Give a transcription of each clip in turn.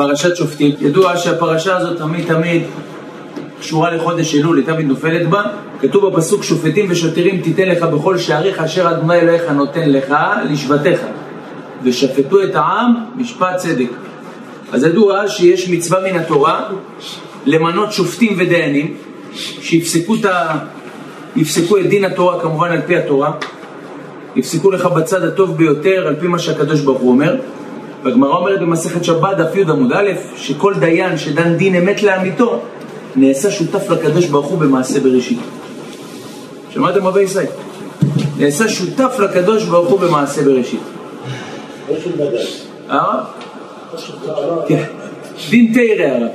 פרשת שופטים, ידוע שהפרשה הזאת תמיד תמיד קשורה לחודש אלול, היא תמיד נופלת בה, כתוב בפסוק שופטים ושוטרים תיתן לך בכל שעריך אשר אדוני אלוהיך נותן לך לשבטיך ושפטו את העם משפט צדק. אז ידוע שיש מצווה מן התורה למנות שופטים ודיינים שיפסקו את, דין התורה כמובן על פי התורה, יפסקו לך בצד הטוב ביותר על פי מה שהקדוש ברוך הוא אומר והגמרא אומרת במסכת שבת, דף י עמוד א', שכל דיין שדן דין אמת לאמיתו, נעשה שותף לקדוש ברוך הוא במעשה בראשית. שמעתם רבי ישראל? נעשה שותף לקדוש ברוך הוא במעשה בראשית. אה? כן. דין תרא הרב.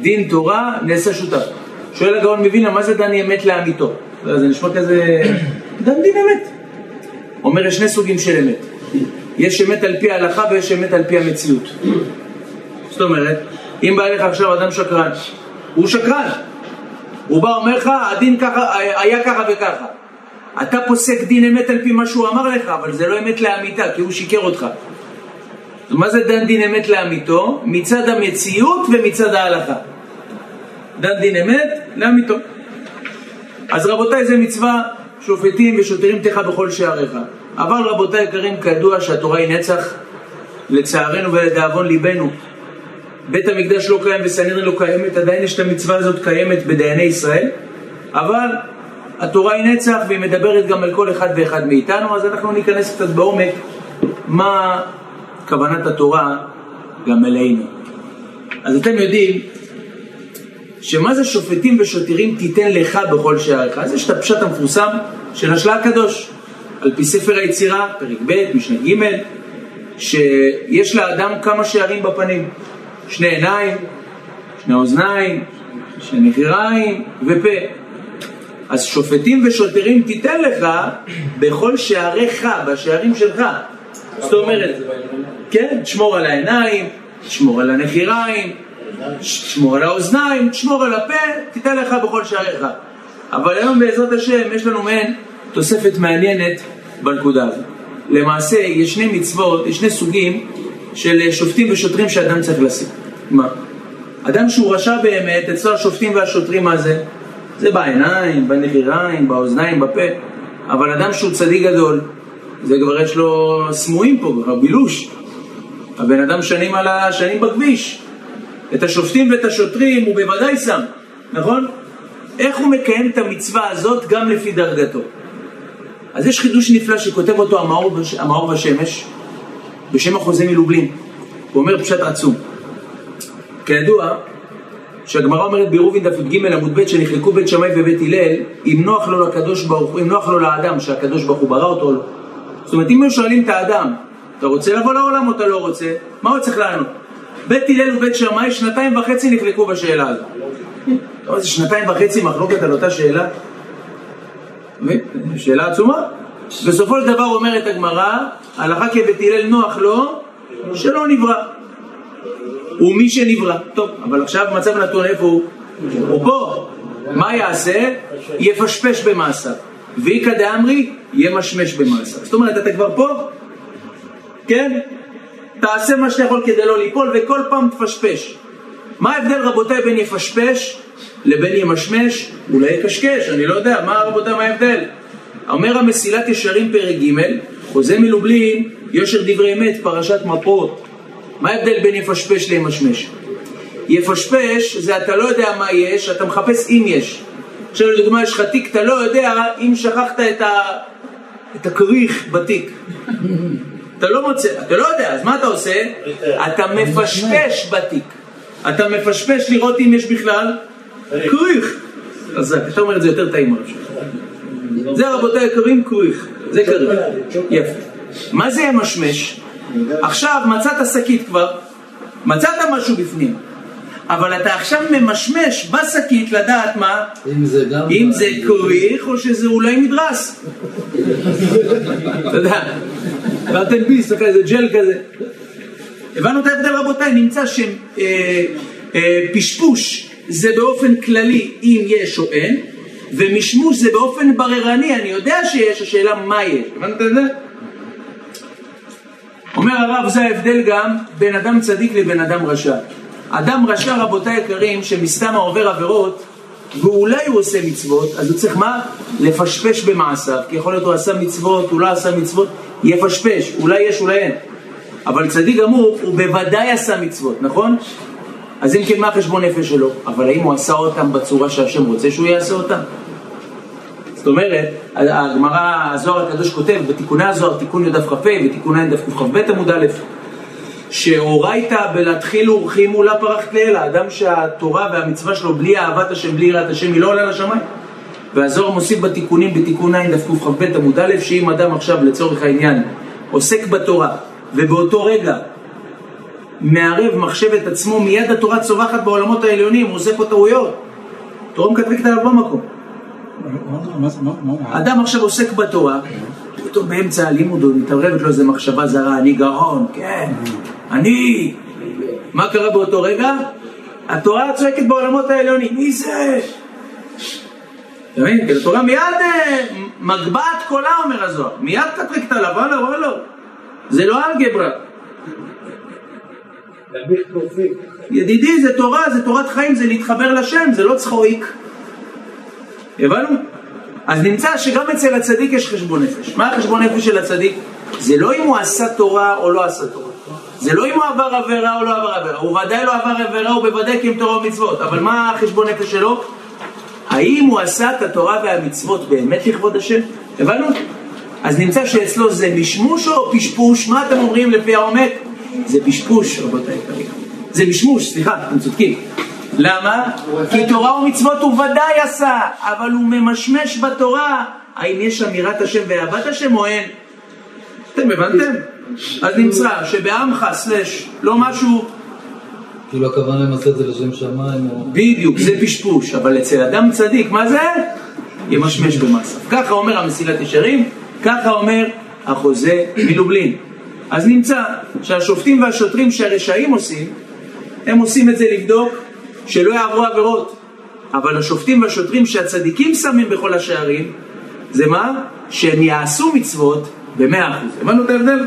דין תורה נעשה שותף. שואל הגאון מווילנה, מה זה דן אמת לאמיתו? זה נשמע כזה... דן דין אמת. אומר, יש שני סוגים של אמת. יש אמת על פי ההלכה ויש אמת על פי המציאות. זאת אומרת, אם בא אליך עכשיו אדם שקרן, הוא שקרן. הוא בא אומר לך, הדין ככה, היה ככה וככה. אתה פוסק דין אמת על פי מה שהוא אמר לך, אבל זה לא אמת לאמיתה, כי הוא שיקר אותך. מה זה דן דין אמת לאמיתו? מצד המציאות ומצד ההלכה. דן דין אמת לאמיתו. אז רבותיי, זה מצווה שופטים ושוטרים תך בכל שעריך. אבל רבותיי יקרים, כידוע שהתורה היא נצח, לצערנו ולדאבון ליבנו. בית המקדש לא קיים וסנהדרין לא קיימת, עדיין יש את המצווה הזאת קיימת בדייני ישראל, אבל התורה היא נצח והיא מדברת גם על כל אחד ואחד מאיתנו, אז אנחנו ניכנס קצת בעומק מה כוונת התורה גם אלינו. אז אתם יודעים שמה זה שופטים ושוטרים תיתן לך בכל שעריך? אז יש את הפשט המפורסם של השלה הקדוש. על פי ספר היצירה, פרק ב', משנה ג', שיש לאדם כמה שערים בפנים, שני עיניים, שני אוזניים, שני נחיריים ופה. אז שופטים ושוטרים תיתן לך בכל שעריך, בשערים שלך. זאת אומרת, כן, תשמור על העיניים, תשמור על הנחיריים, תשמור על האוזניים, תשמור על הפה, תיתן לך בכל שעריך. אבל היום בעזרת השם יש לנו מעין תוספת מעניינת בנקודה הזאת. למעשה, יש שני מצוות, יש שני סוגים של שופטים ושוטרים שאדם צריך לשים. מה? אדם שהוא רשע באמת, אצלו השופטים והשוטרים מה זה? זה בעיניים, בנחיריים, באוזניים, בפה. אבל אדם שהוא צדיק גדול, זה כבר יש לו סמויים פה, כבר בילוש. הבן אדם שנים על השנים בכביש. את השופטים ואת השוטרים הוא בוודאי שם, נכון? איך הוא מקיים את המצווה הזאת גם לפי דרגתו? אז יש חידוש נפלא שכותב אותו המאור, המאור בשמש, בשם החוזה מלובלין. הוא אומר פשט עצום. כידוע, שהגמרא אומרת בעירובין דף י"ג עמוד ב' שנחלקו בית שמאי ובית הלל, אם נוח לו לקדוש ברוך הוא, אם נוח לו לאדם שהקדוש ברוך הוא ברא אותו או לא. זאת אומרת, אם היו שואלים את האדם, אתה רוצה לבוא לעולם או אתה לא רוצה? מה הוא צריך לענות? בית הלל ובית שמאי שנתיים וחצי נחלקו בשאלה הזאת. אתה אומר, זה שנתיים וחצי מחלוקת על אותה שאלה? שאלה עצומה. בסופו של דבר אומרת הגמרא, הלכה כבית הלל נוח לו שלא נברא. הוא מי שנברא. טוב, אבל עכשיו מצב נתון איפה הוא? הוא פה. מה יעשה? יפשפש במעשיו. ואיכא דאמרי, ימשמש במעשיו. זאת אומרת, אתה כבר פה? כן? תעשה מה שאתה יכול כדי לא ליפול, וכל פעם תפשפש. מה ההבדל רבותיי בין יפשפש לבין ימשמש? אולי יקשקש, אני לא יודע, מה רבותיי, מה ההבדל? אומר המסילת ישרים פרק ג', חוזה מלובלין, יושר דברי אמת, פרשת מפות. מה ההבדל בין יפשפש לימשמש? יפשפש זה אתה לא יודע מה יש, אתה מחפש אם יש. עכשיו לדוגמה יש לך תיק, אתה לא יודע אם שכחת את, ה... את הכריך בתיק. אתה לא מוצא, אתה לא יודע, אז מה אתה עושה? אתה מפשפש בתיק. אתה מפשפש לראות אם יש בכלל כריך. אז אתה אומר את זה יותר טעים עכשיו. זה רבותיי היקרים כריך, זה כריך. יפה. מה זה ימשמש? עכשיו מצאת שקית כבר, מצאת משהו בפנים. אבל אתה עכשיו ממשמש בשקית לדעת מה, אם זה. אם זה כריך או שזה אולי מדרס. אתה יודע, ואתם ביס, איזה ג'ל כזה. הבנו את ההבדל רבותיי, נמצא שפשפוש זה באופן כללי אם יש או אין, ומשמוש זה באופן בררני, אני יודע שיש, השאלה מה יש. הבנת את זה? אומר הרב, זה ההבדל גם בין אדם צדיק לבין אדם רשע. אדם רשע, רבותיי היקרים, שמסתם העובר עבירות, ואולי הוא עושה מצוות, אז הוא צריך מה? לפשפש במעשיו, כי יכול להיות הוא עשה מצוות, הוא לא עשה מצוות, יפשפש, אולי יש, אולי אין. אבל צדיק גמור, הוא בוודאי עשה מצוות, נכון? אז אם כן, מה החשבון נפש שלו? אבל האם הוא עשה אותם בצורה שהשם רוצה שהוא יעשה אותם? זאת אומרת, הגמרא, הזוהר הקדוש כותב בתיקוני הזוהר, תיקון י"כ ותיקון ע' דף קכ"ב עמוד א', שאורייתא בלהתחיל אורחים מולה פרח כלילה, אדם שהתורה והמצווה שלו בלי אהבת השם, בלי יראת השם, היא לא עולה לשמיים. והזוהר מוסיף בתיקונים בתיקון ע' קכ"ב עמוד א', שאם אדם עכשיו לצורך העניין עוסק בתורה ובאותו רגע מערב מחשבת עצמו, מיד התורה צווחת בעולמות העליונים, הוא עושה פה טעויות. תורה מקטרקת עליו במקום. אדם עכשיו עוסק בתורה, פתאום באמצע הלימוד הוא מתערבת לו איזה מחשבה זרה, אני גאון, כן, אני... מה קרה באותו רגע? התורה צועקת בעולמות העליונים, מי זה? אתה מבין? התורה מיד אה, מגבעת קולה, אומר הזוהר, מיד קטרקת עליו, וואלה וואלה, זה לא אלגברה. ידידי, זה תורה, זה תורת חיים, זה להתחבר לשם, זה לא צחויק. הבנו? אז נמצא שגם אצל הצדיק יש חשבון נפש. מה החשבון נפש של הצדיק? זה לא אם הוא עשה תורה או לא עשה תורה. זה לא אם הוא עבר עבירה או לא עבר עבירה. הוא ודאי לא עבר עבירה, הוא בוודאי קיים תורה ומצוות. אבל מה החשבון נפש שלו? האם הוא עשה את התורה והמצוות באמת לכבוד השם? הבנו? אז נמצא שאצלו זה משמוש או פשפוש? מה אתם אומרים לפי העומק? זה פשפוש, רבותיי יקרים. זה משמוש, סליחה, אתם צודקים. למה? כי תורה ומצוות הוא ודאי עשה, אבל הוא ממשמש בתורה. האם יש אמירת השם ואהבת השם או אין? אתם הבנתם? אז נמצא שבעמך סלש לא משהו... כאילו הכוונה למעשה את זה לשם שמיים או... בדיוק, זה פשפוש, אבל אצל אדם צדיק, מה זה? ימשמש במעשיו. ככה אומר המסילת ישרים, ככה אומר החוזה מלובלין. אז נמצא שהשופטים והשוטרים שהרשעים עושים, הם עושים את זה לבדוק שלא יעברו עבירות. אבל השופטים והשוטרים שהצדיקים שמים בכל השערים, זה מה? שהם יעשו מצוות במאה אחוז. הבנו את ההבדל?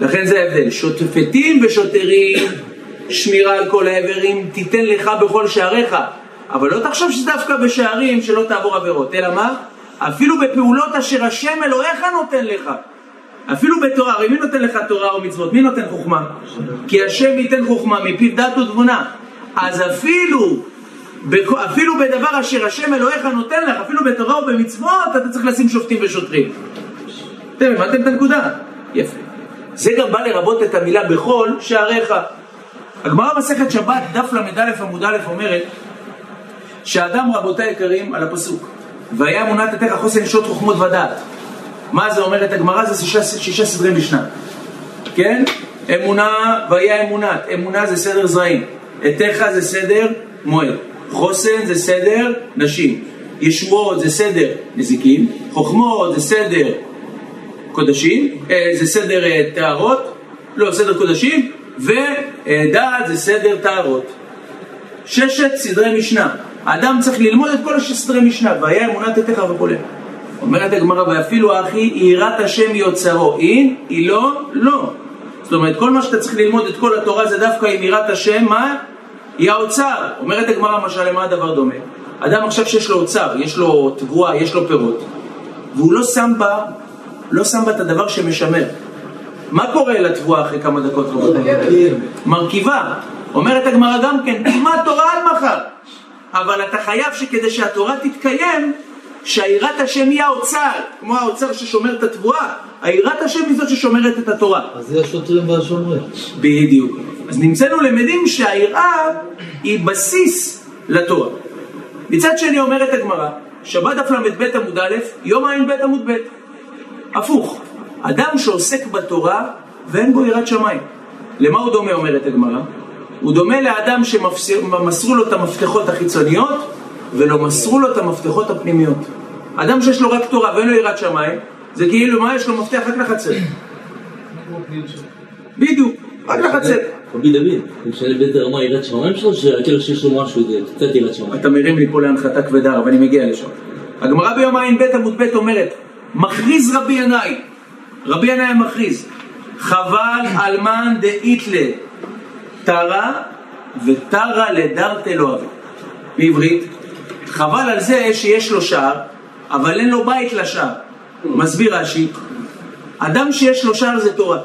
לכן זה ההבדל. שוטפטים ושוטרים, שמירה על כל העברים, תיתן לך בכל שעריך. אבל לא תחשוב שזה דווקא בשערים שלא תעבור עבירות, אלא מה? אפילו בפעולות אשר השם אלוהיך נותן לך. אפילו בתורה, הרי מי נותן לך תורה או מצוות? מי נותן חוכמה? כי השם ייתן חוכמה מפיו דת ותבונה. אז אפילו, אפילו בדבר אשר השם אלוהיך נותן לך, אפילו בתורה ובמצוות, אתה צריך לשים שופטים ושוטרים. אתם הבנתם את הנקודה? יפה. זה גם בא לרבות את המילה בכל שעריך. הגמרא מסכת שבת, דף ל"א עמוד א' אומרת שאדם רבותיי יקרים על הפסוק והיה אמונת עתיך חוסן ישות חוכמות ודעת מה זה אומרת הגמרא? זה שישה, שישה סדרי משנה. כן? אמונה והיה אמונת. אמונה זה סדר זרעים. עתיך זה סדר מועד, חוסן זה סדר נשים, ישועות זה סדר נזיקים, חוכמות זה סדר קודשים, אה, זה סדר אה, טהרות, לא, סדר קודשים, ודעת זה סדר טהרות. ששת סדרי משנה. האדם צריך ללמוד את כל השש סדרי משנה, והיה אמונת עתיך וכו'. אומרת הגמרא, ואפילו אחי, יראת השם יוצרו, אין, היא לא, לא. זאת אומרת, כל מה שאתה צריך ללמוד את כל התורה זה דווקא עם יראת השם, מה? היא האוצר. אומרת הגמרא, משל למה הדבר דומה? אדם עכשיו שיש לו אוצר, יש לו תבואה, יש לו פירות, והוא לא שם בה, לא שם בה את הדבר שמשמר. מה קורה לתבואה אחרי כמה דקות? מרכיבה. אומרת הגמרא גם כן, תלמד תורה עד מחר. אבל אתה חייב שכדי שהתורה תתקיים, שהיראת השם היא האוצר, כמו האוצר ששומר את התבואה, היראת השם היא זאת ששומרת את התורה. אז זה השוטרים והשומרים. בדיוק. אז נמצאנו למדים שהיראה היא בסיס לתורה. מצד שני אומרת הגמרא, שבת דף ל"ב עמוד א', יום ע"ב עמוד ב', הפוך, אדם שעוסק בתורה ואין בו יראת שמיים. למה הוא דומה אומרת הגמרא? הוא דומה לאדם שמסרו לו את המפתחות החיצוניות ולא מסרו לו את המפתחות הפנימיות. אדם שיש לו רק תורה ואין לו יראת שמיים, זה כאילו מה יש לו מפתח רק לחצר. בדיוק, רק לחצר. רבי דוד, הוא משנה באיזה רמה יראת שמיים שלו, שכאילו שיש לו משהו, זה קצת יראת שמיים. אתה מרים לי פה להנחתה כבדה, אבל אני מגיע לשם. הגמרא ביום ע"ב עמוד ב' אומרת, מכריז רבי ינאי, רבי ינאי המכריז, חבל על מן דאיתלה תרה ותרה לדרתי לא אבי. בעברית, חבל על זה שיש לו שער, אבל אין לו בית לשער. מסביר רש"י, אדם שיש לו שער זה תורה.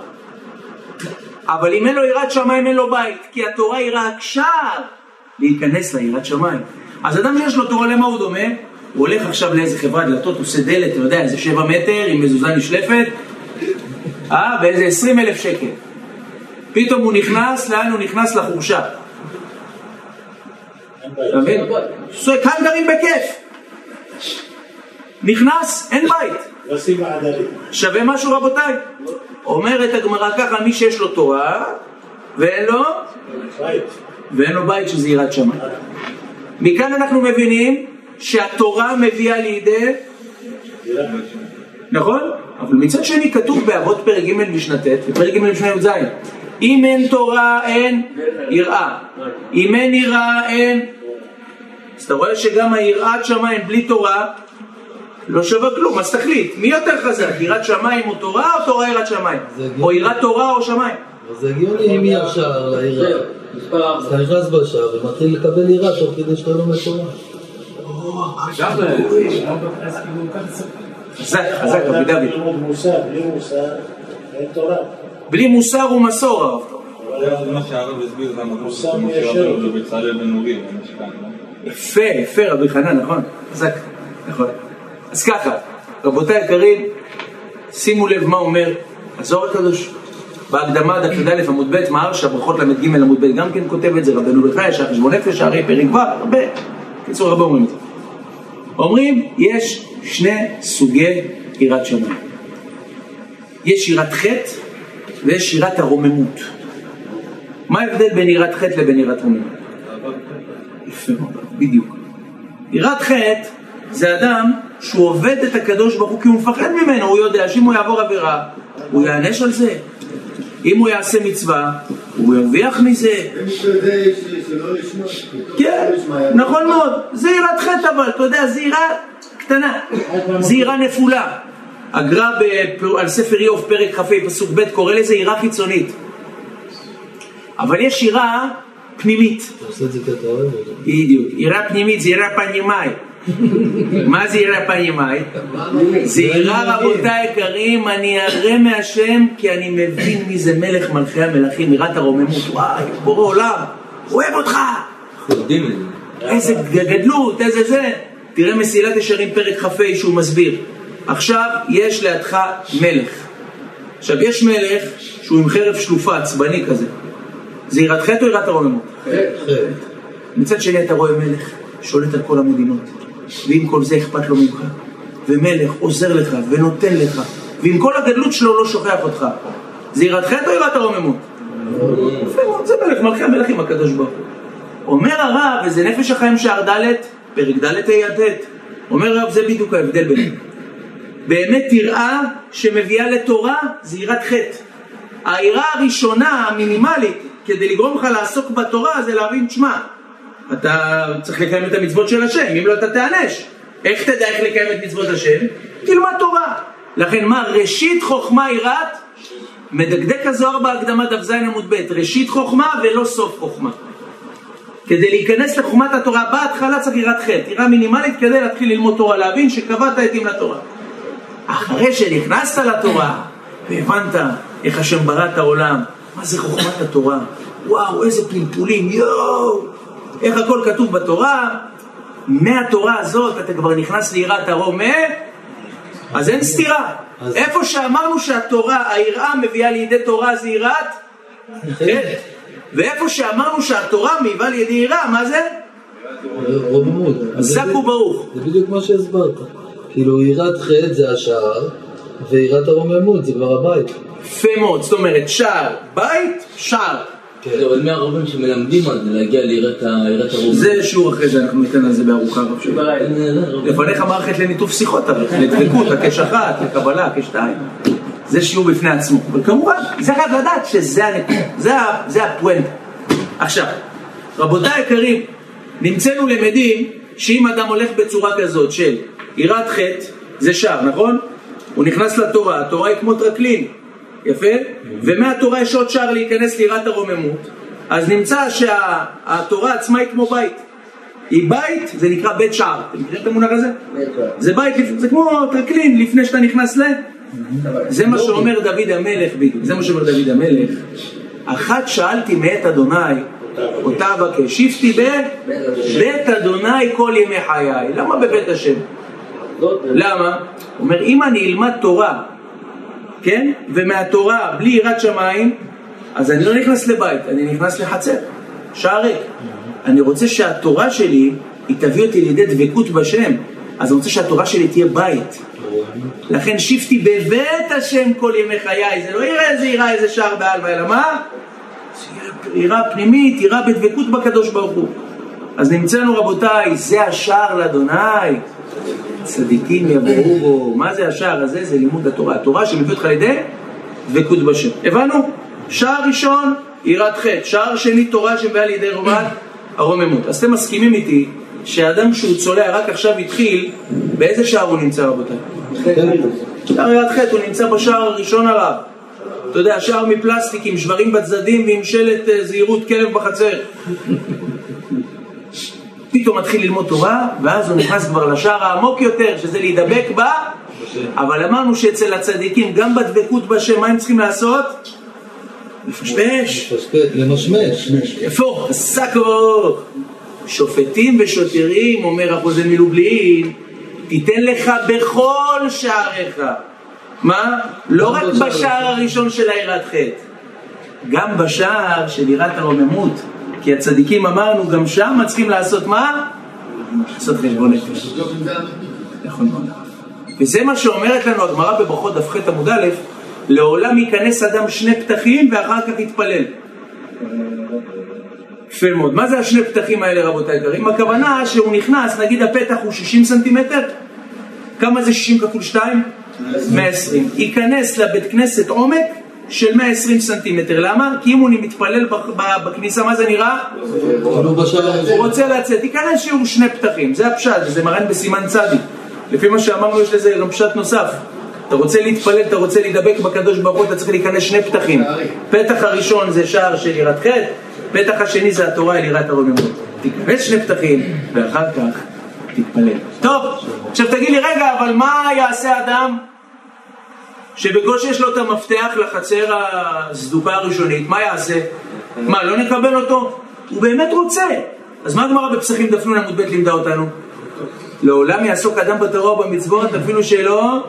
אבל אם אין לו יראת שמיים אין לו בית, כי התורה היא רק שער להיכנס ליראת שמיים. אז אדם שיש לו תורה, למה הוא דומה? הוא הולך עכשיו לאיזה חברת דלתות, עושה דלת, אתה יודע, איזה שבע מטר עם מזוזה נשלפת, אה, באיזה עשרים אלף שקל. פתאום הוא נכנס, לאן הוא נכנס? לחורשה. אתה מבין? כאן גרים בכיף. נכנס, אין בית. שווה משהו רבותיי? אומרת הגמרא ככה, מי שיש לו תורה ואין לו ואין לו בית שזה יראת שמיים. מכאן אנחנו מבינים שהתורה מביאה לידי נכון? אבל מצד שני כתוב באבות פרק ג' משנה ט' ופרק ג' משנה י"ז אם אין תורה אין יראה אם אין יראה אין אז אתה רואה שגם היראת שמיים בלי תורה לא שווה כלום, אז תחליט, מי יותר חזק, יראת שמיים או תורה או תורה יראת שמיים? או יראת תורה או שמיים? זה הגיוני אם שער ליראה. אז אתה נכנס בשער ומתחיל לקבל יראה תוך כדי שאתה לומד תורה. חזק, חזק, רבי דוד. בלי מוסר ומסור, הרב טוב. זה מה שהרב הסביר, זה המקום שעבר בבצלאל בן אורי, במשכן. יפה, יפה, רבי חנן, נכון, חזק, נכון. אז ככה, רבותיי היקרים, שימו לב מה אומר הזוהר הקדוש. בהקדמה דף י"א עמוד ב', מהרש"א, ברכות ל"ג עמוד ב', גם כן כותב את זה, רבנו בחי, שעה חשבון נפש, שערי פרק ו', הרבה, בקיצור הרבה אומרים את זה. אומרים, יש שני סוגי יראת שמיים. יש יראת חטא ויש יראת הרוממות. מה ההבדל בין יראת חטא לבין יראת רוממות? יפה מאוד, בדיוק. יראת חטא זה אדם שהוא עובד את הקדוש ברוך הוא כי הוא מפחד ממנו, הוא יודע שאם הוא יעבור עבירה, הוא יענש על זה. אם הוא יעשה מצווה, הוא ירוויח מזה. כן, נכון מאוד. זה יראת חטא אבל, אתה יודע, זה יראה קטנה. זה יראה נפולה. הגר"א על ספר איוב, פרק כ"ה, פסוק ב', קורא לזה יראה חיצונית. אבל יש יראה פנימית. בדיוק. יראה פנימית זה יראה פנימאי. מה זה יראה פנימאי? זה יראה רבותיי היקרים, אני אראה מהשם כי אני מבין מי זה מלך מלכי המלכים, יראת הרוממות, וואי, בורא עולם, אוהב אותך. איזה גדלות, איזה זה. תראה מסילת ישרים פרק כ"ה שהוא מסביר. עכשיו יש לידך מלך. עכשיו יש מלך שהוא עם חרב שלופה, עצבני כזה. זה יראת חטא או יראת הרוממות? מצד שני אתה רואה מלך שולט על כל המדינות, ועם כל זה אכפת לו ממך, ומלך עוזר לך ונותן לך, ועם כל הגדלות שלו לא שוכח אותך. זה יראת חטא או יראת הרוממות? זה מלך מלכי המלכים הקדוש ברוך הוא. אומר הרב, וזה נפש החיים שער ד', פרק ד' ה' עד ט', אומר הרב, זה בדיוק ההבדל ביניהם. באמת יראה שמביאה לתורה זה יראת חטא. היראה הראשונה, המינימלית, כדי לגרום לך לעסוק בתורה, זה להבין, תשמע, אתה צריך לקיים את המצוות של השם, אם לא אתה תיענש. איך תדע איך לקיים את מצוות השם? תלמד תורה. לכן מה, ראשית חוכמה יראת? מדקדק הזוהר בהקדמה דף ז עמוד ב', ראשית חוכמה ולא סוף חוכמה. כדי להיכנס לחוכמת התורה, בהתחלה צריך יראת חטא, יראה מינימלית כדי להתחיל ללמוד תורה, להבין שקבעת עדים לתורה. אחרי שנכנסת לתורה והבנת איך השם ברא את העולם, מה זה חוכמת התורה, וואו, איזה פלפולים, יואו, איך הכל כתוב בתורה, מהתורה הזאת אתה כבר נכנס ליראת הרומא, אז אין סתירה. אז- איפה שאמרנו שהתורה, היראה מביאה לידי תורה זה יראת חטא. ואיפה שאמרנו שהתורה מביאה לידי יראה, מה זה? רוממות. זק וברוך. זה בדיוק מה שהסברת. כאילו יראת חטא זה השער, ויראת הרוממות זה כבר הבית. יפה מאוד, זאת אומרת שער, בית, שער. זה אבל מי הרבים שמלמדים על זה, להגיע ליראת הרוב. זה שיעור אחרי זה, אנחנו ניתן על זה בארוחה רב שלי. לפניך מערכת לניתוף שיחות, לדבקות, הקש אחת, לקבלה, הקש שתיים. זה שיעור בפני עצמו. אבל כמובן, זה חייב לדעת שזה הנקודה, זה הפואנט. עכשיו, רבותיי היקרים, נמצאנו למדים שאם אדם הולך בצורה כזאת של יראת חטא, זה שער, נכון? הוא נכנס לתורה, התורה היא כמו טרקלין. יפה? ומהתורה יש עוד שער להיכנס ליראת הרוממות, אז נמצא שהתורה עצמה היא כמו בית. היא בית, זה נקרא בית שער. אתם מכירים את המונח הזה? זה בית, זה כמו טרקלין לפני שאתה נכנס ל... זה מה שאומר דוד המלך זה מה שאומר דוד המלך. אחת שאלתי מאת אדוני, אותה אבקש, שיפטי בבית אדוני כל ימי חיי. למה בבית השם? למה? הוא אומר, אם אני אלמד תורה, כן? ומהתורה בלי יראת שמיים, אז אני לא נכנס לבית, אני נכנס לחצר, שער. אני רוצה שהתורה שלי, היא תביא אותי לידי דבקות בשם. אז אני רוצה שהתורה שלי תהיה בית. לכן שיפטי בבית השם כל ימי חיי. זה לא יראה איזה יראה איזה שער בעלמא, אלא מה? יראה פנימית, יראה בדבקות בקדוש ברוך הוא. אז נמצאנו רבותיי, זה השער לאדוני. צדיקים יבואו בו. מה זה השער הזה? זה לימוד התורה. התורה שמביא אותך לידי דבקות בשם. הבנו? שער ראשון, יראת חטא. שער שני, תורה שמביאה לידי רומן הרוממות. אז אתם מסכימים איתי שאדם שהוא צולע רק עכשיו התחיל, באיזה שער הוא נמצא רבותיי? שער יד חטא, הוא נמצא בשער הראשון עליו. אתה יודע, שער מפלסטיק עם שברים בצדדים ועם שלט אה, זהירות כלב בחצר. פתאום מתחיל ללמוד תורה, ואז הוא נכנס כבר לשער העמוק יותר, שזה להידבק בה, אבל אמרנו שאצל הצדיקים, גם בדבקות בשם, מה הם צריכים לעשות? לפשפש. למשמש. איפה? אור. שופטים ושוטרים, אומר החוזה מלובלין, תיתן לך בכל שעריך. מה? לא רק בשער הראשון של היראת חטא, גם בשער של יראת הרוממות. כי הצדיקים אמרנו, גם שם צריכים לעשות מה? לעשות חשבון נפש. נכון מאוד. וזה מה שאומרת לנו הגמרא בברכות דף ח עמוד א', לעולם ייכנס אדם שני פתחים ואחר כך יתפלל. יפה מאוד. מה זה השני פתחים האלה רבותיי יקרים? הכוונה שהוא נכנס, נגיד הפתח הוא 60 סנטימטר, כמה זה 60 כפול 2? 120. ייכנס לבית כנסת עומק של 120 סנטימטר. למה? כי אם הוא מתפלל בכניסה, מה זה נראה? הוא רוצה לצאת. ייכנס שיעור שני פתחים. זה הפשט, זה מרן בסימן צדי. לפי מה שאמרנו יש לזה גם פשט נוסף. אתה רוצה להתפלל, אתה רוצה להידבק בקדוש ברוך הוא, אתה צריך להיכנס שני פתחים. פתח הראשון זה שער של יראת חטא, פתח השני זה התורה אל יראת הרוממות. תיכנס שני פתחים, ואחר כך תתפלל. טוב, עכשיו תגיד לי, רגע, אבל מה יעשה אדם שבקושי יש לו את המפתח לחצר הסדוקה הראשונית, מה יעשה? מה, לא נקבל אותו? הוא באמת רוצה. אז מה הגמרא בפסחים דף נ עמוד ב' לימדה אותנו? לעולם יעסוק אדם בתורה ובמצוות אפילו שלא,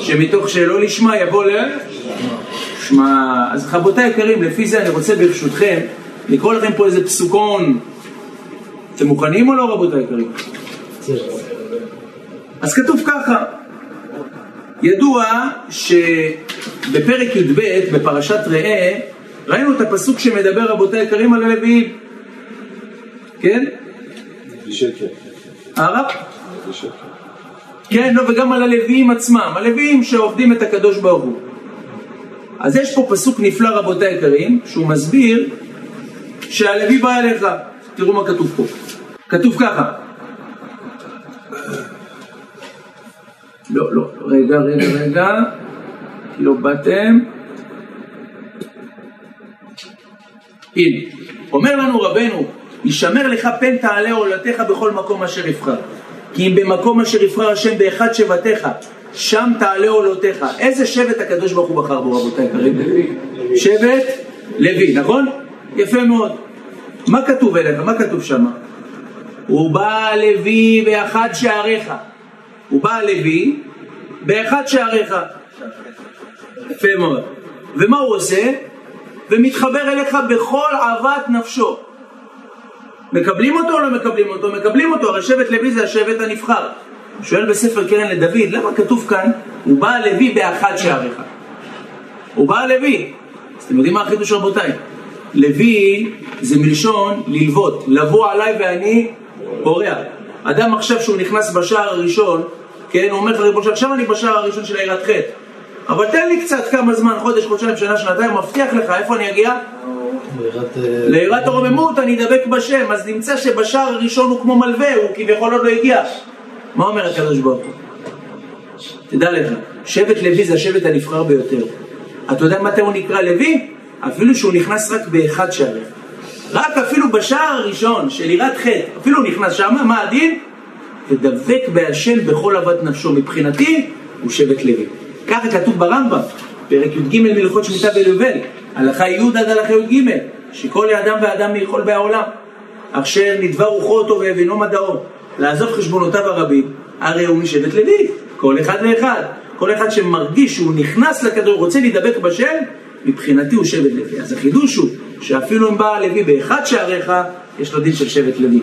שמתוך שלא לשמה יבוא ל... שמע. אז רבותיי יקרים, לפי זה אני רוצה ברשותכם לקרוא לכם פה איזה פסוקון. אתם מוכנים או לא רבותיי יקרים? אז כתוב ככה, ידוע שבפרק י"ב בפרשת ראה ראינו את הפסוק שמדבר רבותיי יקרים על הלוויים, כן? הרב? כן, לא, וגם על הלוויים עצמם, הלוויים שעובדים את הקדוש ברוך הוא. אז יש פה פסוק נפלא רבותיי היקרים, שהוא מסביר שהלוי בא אליך. תראו מה כתוב פה. כתוב ככה. לא, לא, רגע, רגע, רגע, כי לא באתם. הנה, אומר לנו רבנו, ישמר לך פן תעלה עולתך בכל מקום אשר יבחר. כי אם במקום אשר יבחר השם באחד שבטיך, שם תעלה עולותיך. איזה שבט הקדוש ברוך הוא בחר בו רבותיי כרגע? שבט לוי, נכון? יפה מאוד. מה כתוב אליך? מה כתוב שם? הוא בא לוי באחד שעריך. הוא בא לוי באחד שעריך. יפה מאוד. ומה הוא עושה? ומתחבר אליך בכל אהבת נפשו. מקבלים אותו או לא מקבלים אותו? מקבלים אותו, הרי שבט לוי זה השבט הנבחר. שואל בספר קרן לדוד, למה כתוב כאן, הוא בא לוי באחד שעריך? הוא בא לוי. אז אתם יודעים מה החידוש רבותיי? לוי זה מלשון ללוות, לבוא עליי ואני בורח. אדם עכשיו שהוא נכנס בשער הראשון, כן, הוא אומר לך ריבונו עכשיו אני בשער הראשון של עירת חטא. אבל תן לי קצת כמה זמן, חודש, חודשיים, שנה, שנתיים, מבטיח לך, איפה אני אגיע? ליראת הרוממות, אני אדבק בשם. אז נמצא שבשער הראשון הוא כמו מלווה, הוא כביכול עוד לא הגיע. מה אומר הקדוש ברוך הוא? תדע לך, שבט לוי זה השבט הנבחר ביותר. אתה יודע מתי הוא נקרא לוי? אפילו שהוא נכנס רק באחד שעריך. רק אפילו בשער הראשון של יראת חטא, אפילו נכנס שם, מה הדין? ודבק בהשם בכל אהבת נפשו. מבחינתי, הוא שבט לוי. ככה כתוב ברמב"ם, פרק י"ג מלכות שמיטה ביובל, הלכה י' עד הלכה י"ג, שכל אדם ואדם יכול בעולם, אשר נדבה רוחו אותו והבינו מדעו, לעזוב חשבונותיו הרבים, הרי הוא משבט לוי, כל אחד ואחד. כל אחד שמרגיש שהוא נכנס לכדור, רוצה להידבק בשם, מבחינתי הוא שבט לוי. אז החידוש הוא שאפילו אם בא לוי באחד שעריך, יש לו דין של שבט לוי.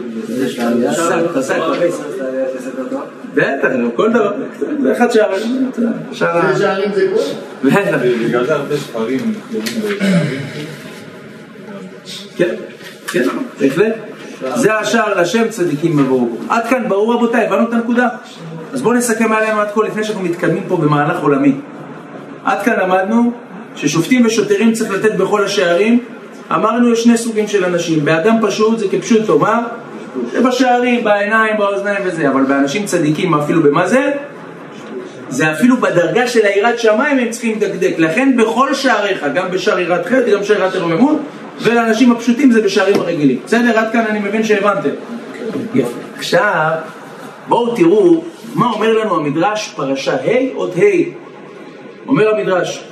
בטח, כל דבר, זה אחד שעריך. שערים זה גבול? בטח. בגלל זה הרבה ספרים. כן, כן, בהחלט. זה השער לשם צדיקים מבורכו. עד כאן ברור רבותיי, הבנו את הנקודה? אז בואו נסכם עלינו עד כה לפני שאנחנו מתקדמים פה במהלך עולמי. עד כאן למדנו ששופטים ושוטרים צריך לתת בכל השערים. אמרנו יש שני סוגים של אנשים, באדם פשוט זה כפשוטו, מה? זה בשערים, בעיניים, באוזניים וזה, אבל באנשים צדיקים אפילו במה זה? זה אפילו בדרגה של היראת שמיים הם צריכים לדקדק, לכן בכל שעריך, גם בשער יראת חטא, גם בשער יראת הרוממות, ולאנשים הפשוטים זה בשערים הרגילים. בסדר? עד כאן אני מבין שהבנתם. עכשיו, בואו תראו מה אומר לנו המדרש, פרשה ה' עוד ה'. אומר המדרש,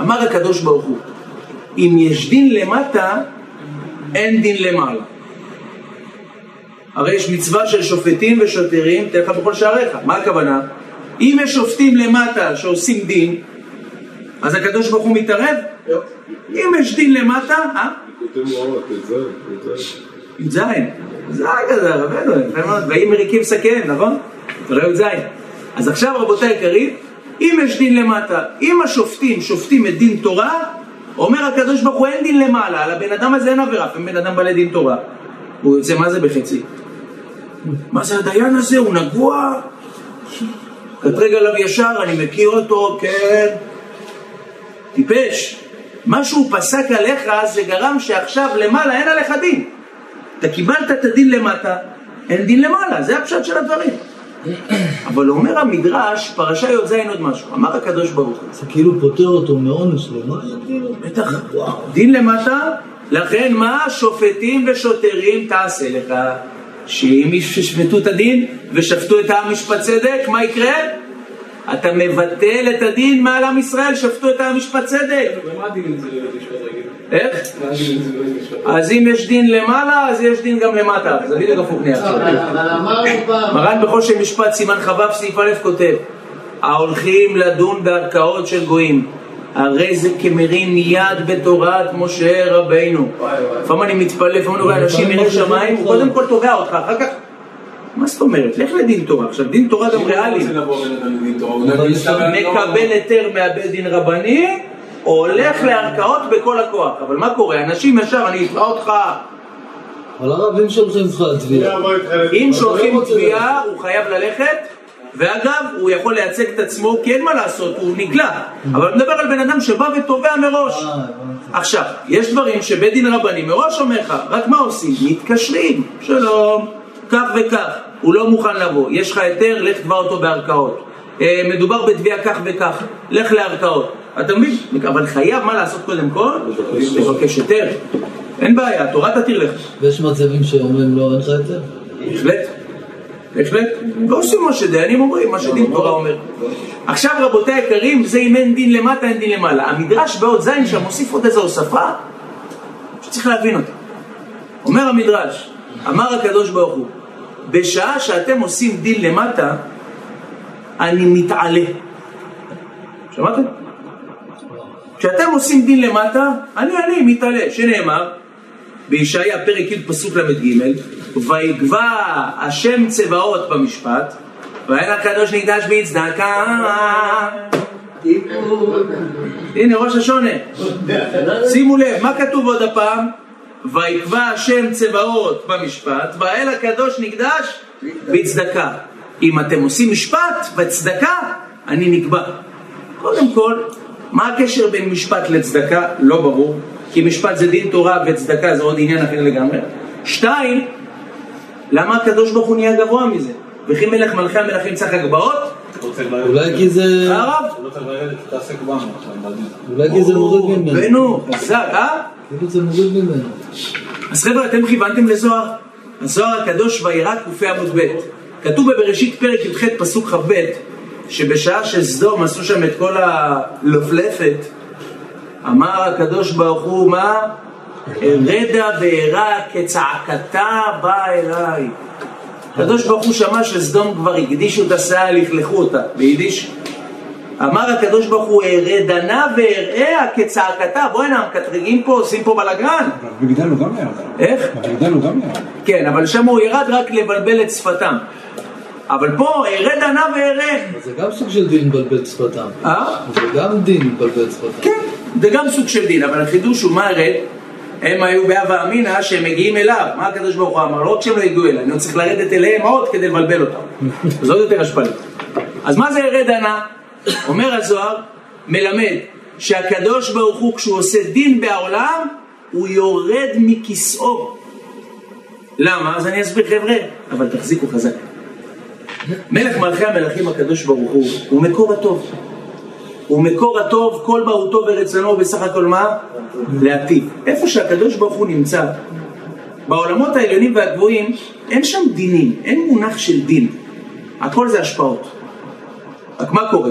אמר הקדוש ברוך הוא, אם יש דין למטה, אין דין למעלה. הרי יש מצווה של שופטים ושוטרים, תן לך בכל שעריך. מה הכוונה? אם יש שופטים למטה שעושים דין, אז הקדוש ברוך הוא מתערב? אם יש דין למטה, אה? זה. י"ז, ז' כזה, יפה מאוד, ויהי מריקים סכן, נכון? תראה י"ז. אז עכשיו רבותיי היקרים, אם יש דין למטה, אם השופטים שופטים את דין תורה, אומר הקדוש ברוך הוא אין דין למעלה, על הבן אדם הזה אין עבירה, אף בן אדם בעלי דין תורה. הוא יוצא מה זה בחצי? מה זה הדיין הזה? הוא נגוע? קטרג עליו ישר, אני מכיר אותו, כן. טיפש. מה שהוא פסק עליך זה גרם שעכשיו למעלה אין עליך דין. אתה קיבלת את הדין למטה, אין דין למעלה, זה הפשט של הדברים. אבל אומר המדרש, פרשה י"ז עוד משהו, אמר הקדוש ברוך הוא, זה כאילו פוטר אותו מעונש למעלה, כאילו. בטח, דין למטה, לכן מה שופטים ושוטרים תעשה לך? שאם ישפטו את הדין ושפטו את העם משפט צדק, מה יקרה? אתה מבטל את הדין מעל עם ישראל, שפטו את העם משפט צדק. איך? לא אז אם יש דין למעלה, אז יש דין גם למטה. זה בדיוק הפוך נהיה עכשיו. אבל אבל אמרנו פעם, מרן בחושן משפט סימן כ"ו סעיף א' כותב ההולכים לדון בערכאות של גויים הרי זה כמרים יד בתורת משה רבינו לפעמים אני מתפלא, לפעמים אני רואה אנשים יראי שמיים הוא קודם כל תובע אותך, אחר כך מה זאת אומרת? לך לדין תורה עכשיו דין תורה גם ריאלי לא- מקבל היתר מהבית דין רבני הולך לערכאות בכל הכוח אבל מה קורה? אנשים ישר אני אתבע אותך אבל הרב, אם שולחים לך תביעה, אם שולחים לא תביעה, הוא חייב ללכת, ואגב, הוא יכול לייצג את עצמו, כי אין מה לעשות, הוא נגלה. אבל אני מדבר על בן אדם שבא ותובע מראש. אה. עכשיו, יש דברים שבית דין רבני מראש אומר לך, רק מה עושים? מתקשרים, שלום, כך וכך, הוא לא מוכן לבוא, יש לך היתר, לך תבע אותו בערכאות. אה, מדובר בתביעה כך וכך, לך לערכאות. אתה מבין? אבל חייב מה לעשות קודם כל? לבקש היתר. אין בעיה, התורה תתיר לך. ויש מצבים שאומרים לא, אין לך היתר? בהחלט, בהחלט. לא עושים מה שדיינים אומרים, מה שדין תורה אומר. עכשיו רבותיי היקרים, זה אם אין דין למטה, אין דין למעלה. המדרש בעוד זין שם מוסיף עוד איזו הוספה שצריך להבין אותה. אומר המדרש, אמר הקדוש ברוך הוא, בשעה שאתם עושים דין למטה, אני מתעלה. שמעתם? כשאתם עושים דין למטה, אני אני מתעלה, שנאמר בישעיה פרק י' פסוק ל"ג ויגבע השם צבאות במשפט ואין הקדוש נקדש בצדקה הנה ראש השונה. שימו לב מה כתוב עוד הפעם? ויקבע השם צבאות במשפט והאל הקדוש נקדש בצדקה אם אתם עושים משפט בצדקה אני נקבע. קודם כל מה הקשר בין משפט לצדקה? לא ברור כי משפט זה דין תורה וצדקה זה עוד עניין אחר לגמרי. שתיים, למה הקדוש ברוך הוא נהיה גבוה מזה? וכי מלך מלכי המלכים צריך הגבהות? לרדת. אולי כי זה... הרב? לא בדין. אולי כי זה מוריד ממנו. בנו, חזק, אה? כאילו זה מוריד ממנו. אז חבר'ה, אתם כיוונתם לזוהר. הזוהר הקדוש וירא ק"א עמוד ב'. כתוב בבראשית פרק י"ח פסוק כ"ב, שבשעה שסדום עשו שם את כל הלופלפת, אמר הקדוש ברוך הוא, מה? ארדה וארא כצעקתה באה אליי. הקדוש ברוך הוא שמע שסדום כבר הקדישו את הסאה, לכלכו אותה, ביידיש. אמר הקדוש ברוך הוא, ארדנה ואראה כצעקתה. בוא'נה, מקטרגים פה, עושים פה בלאגן. בגדל הוא גם ירד. איך? בגדל הוא גם ירד. כן, אבל שם הוא ירד רק לבלבל את שפתם. אבל פה, ארד ענה ואראה. זה גם סוג של דין מבלבל את שפתם. אה? זה גם דין מבלבל את שפתם. כן, זה גם סוג של דין, אבל החידוש הוא מה הרי? הם היו בהווה אמינא שהם מגיעים אליו. מה הקדוש ברוך הוא אמר? לא רק שהם לא הגיעו אליי, אני צריך לרדת אליהם עוד כדי לבלבל אותם. זה עוד יותר השפלה. אז מה זה ארד ענה? אומר הזוהר, מלמד שהקדוש ברוך הוא כשהוא עושה דין בעולם, הוא יורד מכיסאו. למה? אז אני אסביר חבר'ה, אבל תחזיקו חזק. מלך מלכי המלכים הקדוש ברוך הוא, הוא מקור הטוב. הוא מקור הטוב, כל מהותו ורצונו בסך הכל מה? להטיב. איפה שהקדוש ברוך הוא נמצא, בעולמות העליונים והגבוהים, אין שם דינים, אין מונח של דין. הכל זה השפעות. רק מה קורה?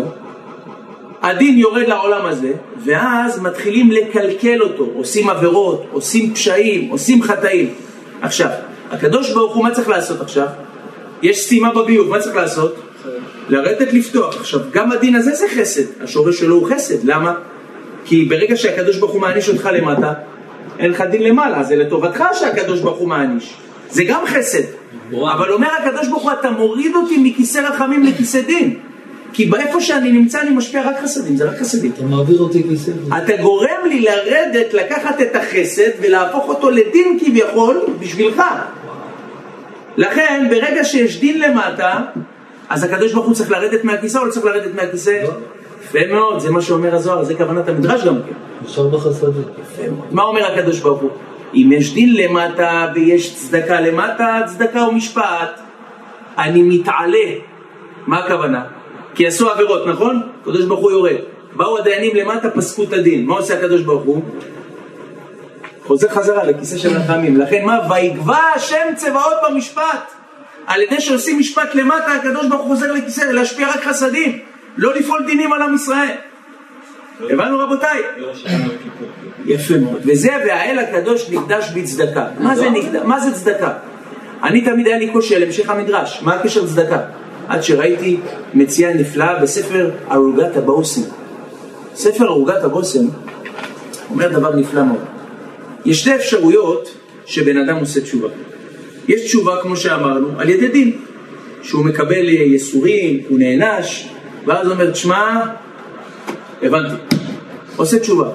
הדין יורד לעולם הזה, ואז מתחילים לקלקל אותו, עושים עבירות, עושים פשעים, עושים חטאים. עכשיו, הקדוש ברוך הוא, מה צריך לעשות עכשיו? יש סתימה בביוב, מה צריך לעשות? לרדת לפתוח. עכשיו, גם הדין הזה זה חסד, השורש שלו הוא חסד, למה? כי ברגע שהקדוש ברוך הוא מעניש אותך למטה, אין לך דין למעלה, זה לטובתך שהקדוש ברוך הוא מעניש. זה גם חסד. אבל אומר הקדוש ברוך הוא, אתה מוריד אותי מכיסא רחמים לכיסא דין. כי באיפה שאני נמצא אני משפיע רק חסדים, זה רק חסדים. אתה מעביר אותי כיסא. אתה גורם לי לרדת, לקחת את החסד ולהפוך אותו לדין כביכול בשבילך. לכן, ברגע שיש דין למטה, אז הקדוש ברוך הוא צריך לרדת מהכיסא או לא צריך לרדת מהכיסא? יפה מאוד, זה מה שאומר הזוהר, זה כוונת המדרש גם כן. יפה מאוד. מה אומר הקדוש ברוך הוא? אם יש דין למטה ויש צדקה למטה, צדקה ומשפט. אני מתעלה. מה הכוונה? כי עשו עבירות, נכון? הקדוש ברוך הוא יורד. באו הדיינים למטה, פסקו את הדין. מה עושה הקדוש ברוך הוא? חוזר חזרה לכיסא של רחמים. לכן מה? ויגבע השם צבאות במשפט. על ידי שעושים משפט למטה, הקדוש ברוך הוא חוזר לכיסא, להשפיע רק חסדים. לא לפעול דינים על עם ישראל. הבנו רבותיי? יפה מאוד. וזה והאל הקדוש נקדש בצדקה. מה זה נקדש? מה זה צדקה? אני תמיד היה לי קושי על המשך המדרש. מה הקשר צדקה? עד שראיתי מציאה נפלאה בספר ערוגת הבושם. ספר ערוגת הבושם אומר דבר נפלא מאוד. יש שתי אפשרויות שבן אדם עושה תשובה. יש תשובה, כמו שאמרנו, על ידי דין. שהוא מקבל ייסורים, הוא נענש, ואז אומר, תשמע, הבנתי. עושה תשובה.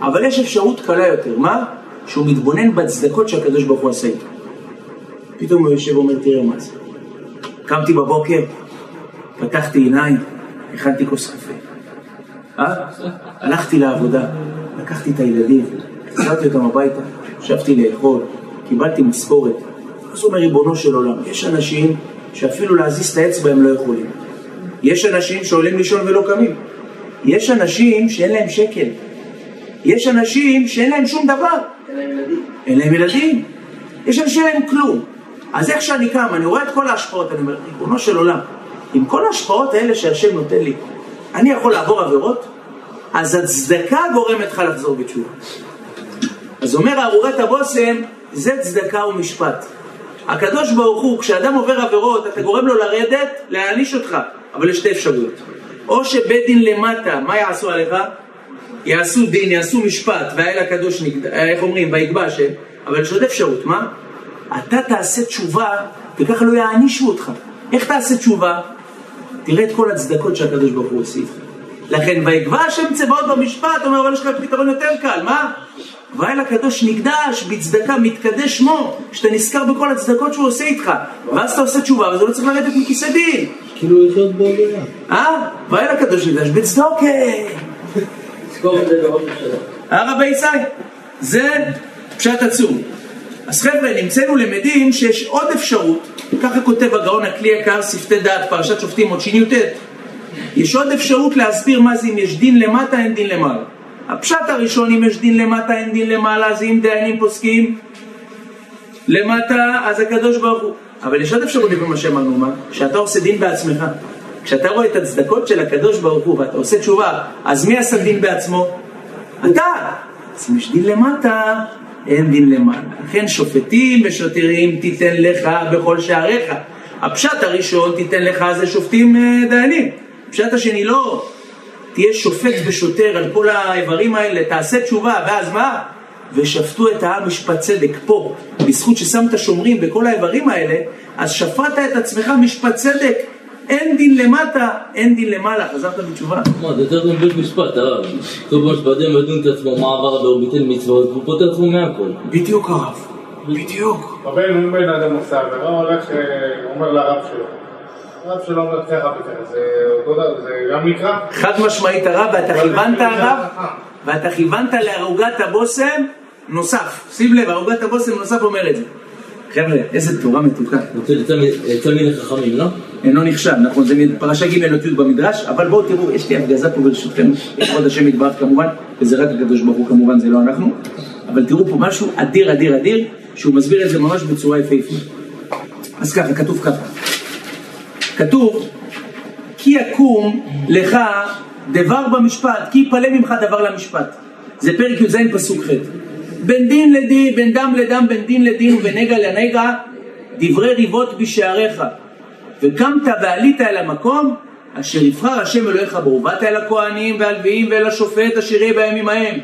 אבל יש אפשרות קלה יותר, מה? שהוא מתבונן בצדקות שהקדוש ברוך הוא עשה איתו. פתאום הוא יושב ואומר, תראה מה זה. קמתי בבוקר, פתחתי עיניים, הכנתי כוס קפה. אה? הלכתי לעבודה, לקחתי את הילדים, החזרתי אותם הביתה, ישבתי לאכול, קיבלתי משכורת. אז הוא אומר, ריבונו של עולם, יש אנשים שאפילו להזיז את האצבע הם לא יכולים. יש אנשים שעולים לישון ולא קמים. יש אנשים שאין להם שקל. יש אנשים שאין להם שום דבר. אין להם ילדים. אין להם ילדים. יש אנשים שאין להם כלום. אז איך שאני קם, אני רואה את כל ההשפעות, אני אומר, ריבונו של עולם, עם כל ההשפעות האלה שהשם נותן לי, אני יכול לעבור עבירות? אז הצדקה גורמת לך לחזור בתשובה. אז אומר ארורת הבושם, זה צדקה ומשפט. הקדוש ברוך הוא, כשאדם עובר עבירות, אתה גורם לו לרדת, להעניש אותך. אבל יש שתי אפשרויות. או שבית דין למטה, מה יעשו עליך? יעשו דין, יעשו משפט, והאל הקדוש נגד... איך אומרים? ויגבע השם. אבל יש עוד אפשרות, מה? אתה תעשה תשובה, וככה לא יענישו אותך. איך תעשה תשובה? תראה את כל הצדקות שהקדוש ברוך הוא איתך. לכן, ויגבע השם צבאות במשפט, אומר, אבל יש לך פתרון יותר קל, מה? והאל הקדוש נקדש בצדקה, מתקדש שמו, שאתה נזכר בכל הצדקות שהוא עושה איתך. ואז אתה עושה תשובה, וזה לא צריך לרדת מכיסא דין. כאילו לחיות בעולם. אה? והאל הקדוש נקדש בצדוקה. אה רבי ישי? זה פשט עצום. אז חבר'ה, נמצאנו למדים שיש עוד אפשרות, ככה כותב הגאון הכלי יקר, שפתי דעת, פרשת שופטים, עוד שי"ט, יש עוד אפשרות להסביר מה זה אם יש דין למטה, אין דין למעלה. הפשט הראשון, אם יש דין למטה, אין דין למעלה, זה אם דיינים פוסקים למטה, אז הקדוש ברוך הוא. אבל יש עוד אפשרות לפי מה שאמרנו, מה? כשאתה עושה דין בעצמך. כשאתה רואה את הצדקות של הקדוש ברוך הוא ואתה עושה תשובה, אז מי עשה דין בעצמו? אתה. אז אם יש דין למטה, אין דין למעלה. לכן שופטים ושוטרים תיתן לך בכל שעריך. הפשט הראשון תיתן לך זה שופטים אה, דיינים. הפשט השני לא. תהיה שופט ושוטר על כל האיברים האלה, תעשה תשובה, ואז מה? ושפטו את העם משפט צדק פה, בזכות ששמת שומרים בכל האיברים האלה, אז שפטת את עצמך משפט צדק. אין דין למטה, אין דין למעלה, חזרת בתשובה. מה, זה יותר גם בית משפט, הרב. כתוב במשפטים ידון את עצמו מה עבר עבירו ביטל מצוות, והוא פוטר עצמו מהכל. בדיוק הרב, בדיוק. רבנו, אם בן אדם עושה עבירה, הולך, אה, אומר לרב שלו. הרב שלו אומר ככה וככה, זה גם נקרא? חד משמעית הרב, ואתה כיוונת הרב, ואתה כיוונת לערוגת הבושם נוסף. שים לב, ערוגת הבושם נוסף אומר את זה. חבר'ה, איזה תורה מתוקה. יצא מן החכמים, לא? אינו נחשב, נכון, זה פרשה ג' אותיות במדרש, אבל בואו תראו, יש לי הפגזה פה ברשותכם, לכבוד השם יתברך כמובן, וזה רק הקדוש ברוך הוא כמובן, זה לא אנחנו, אבל תראו פה משהו אדיר אדיר אדיר, שהוא מסביר את זה ממש בצורה יפהפייה. אז ככה, כתוב ככה, כתוב, כי יקום לך דבר במשפט, כי יפלא ממך דבר למשפט. זה פרק י"ז פסוק ח'. בין דין לדין, בין דם לדם, בין דין לדין ובנגע לנגע, דברי ריבות בשעריך. וקמת ועלית אל המקום אשר יבחר השם אלוהיך בו, ובאת אל הכהנים והלוויים ואל השופט אשר יהיה בימים ההם,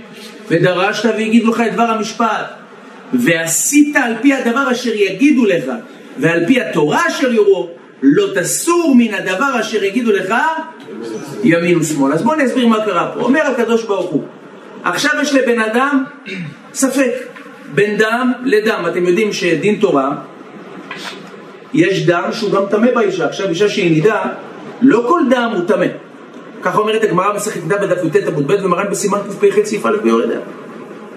ודרשת והגידו לך את דבר המשפט, ועשית על פי הדבר אשר יגידו לך, ועל פי התורה אשר יורו, לא תסור מן הדבר אשר יגידו לך ימין ושמאל. אז בואו אני אסביר מה קרה פה. אומר הקדוש ברוך הוא, עכשיו יש לבן אדם ספק, בין דם לדם. אתם יודעים שדין תורה, יש דם שהוא גם טמא באישה. עכשיו אישה שהיא נידה, לא כל דם הוא טמא. ככה אומרת הגמרא במסכת נידה בדף י"ט עמוד ב' ומרן בסימן קפ"ח סעיף א' ביורדיה.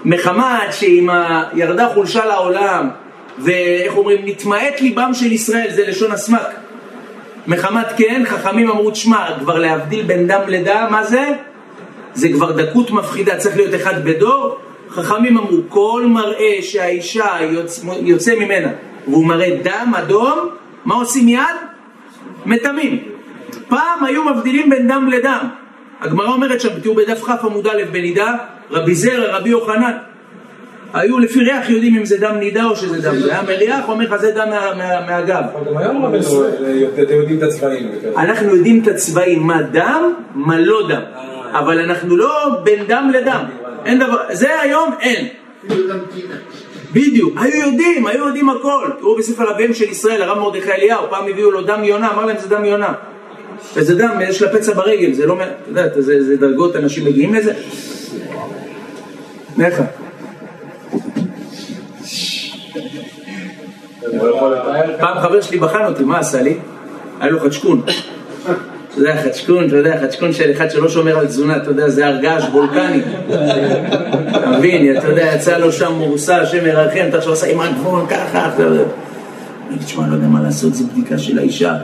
מחמת שעם ה... ירדה חולשה לעולם, ואיך אומרים, נתמעט ליבם של ישראל, זה לשון הסמק. מחמת כן, חכמים אמרו, תשמע, כבר להבדיל בין דם לדם, מה זה? זה כבר דקות מפחידה, צריך להיות אחד בדור. חכמים אמרו, כל מראה שהאישה יוצא, יוצא ממנה, והוא מראה דם אדום, מה עושים מיד? מטמאים. פעם היו מבדילים בין דם לדם. הגמרא אומרת שם, תראו בדף כ עמוד א' בנידה, רבי זרע, רבי יוחנן. היו לפי ריח יודעים אם זה דם נידה או שזה דם, היה מריח, אומר לך זה דם מה- מה- מהגב. גם היום רבנו, אתם יודעים את הצבעים. אנחנו יודעים את הצבעים, מה דם, מה לא דם. אבל אנחנו לא בין דם לדם. אין דבר, זה היום אין. בדיוק, היו יודעים, היו יודעים הכל. תראו בספר אביהם של ישראל, הרב מרדכי אליהו, פעם הביאו לו דם יונה, אמר להם זה דם יונה. וזה דם, יש לה פצע ברגל, זה לא, אתה יודע, זה, זה דרגות, אנשים מגיעים לזה. איך? פעם חבר שלי בחן אותי, מה עשה לי? היה לו חדשקון. אתה יודע, חדשקון, אתה יודע, חדשקון של אחד שלא שומר על תזונה, אתה יודע, זה הר געש וולקני. אתה מבין, אתה יודע, יצא לו שם מורסה, השם ירחם, אתה עכשיו עושה עם הגבול, ככה, אתה יודע. אני תשמע, לא יודע מה לעשות, זו בדיקה של האישה.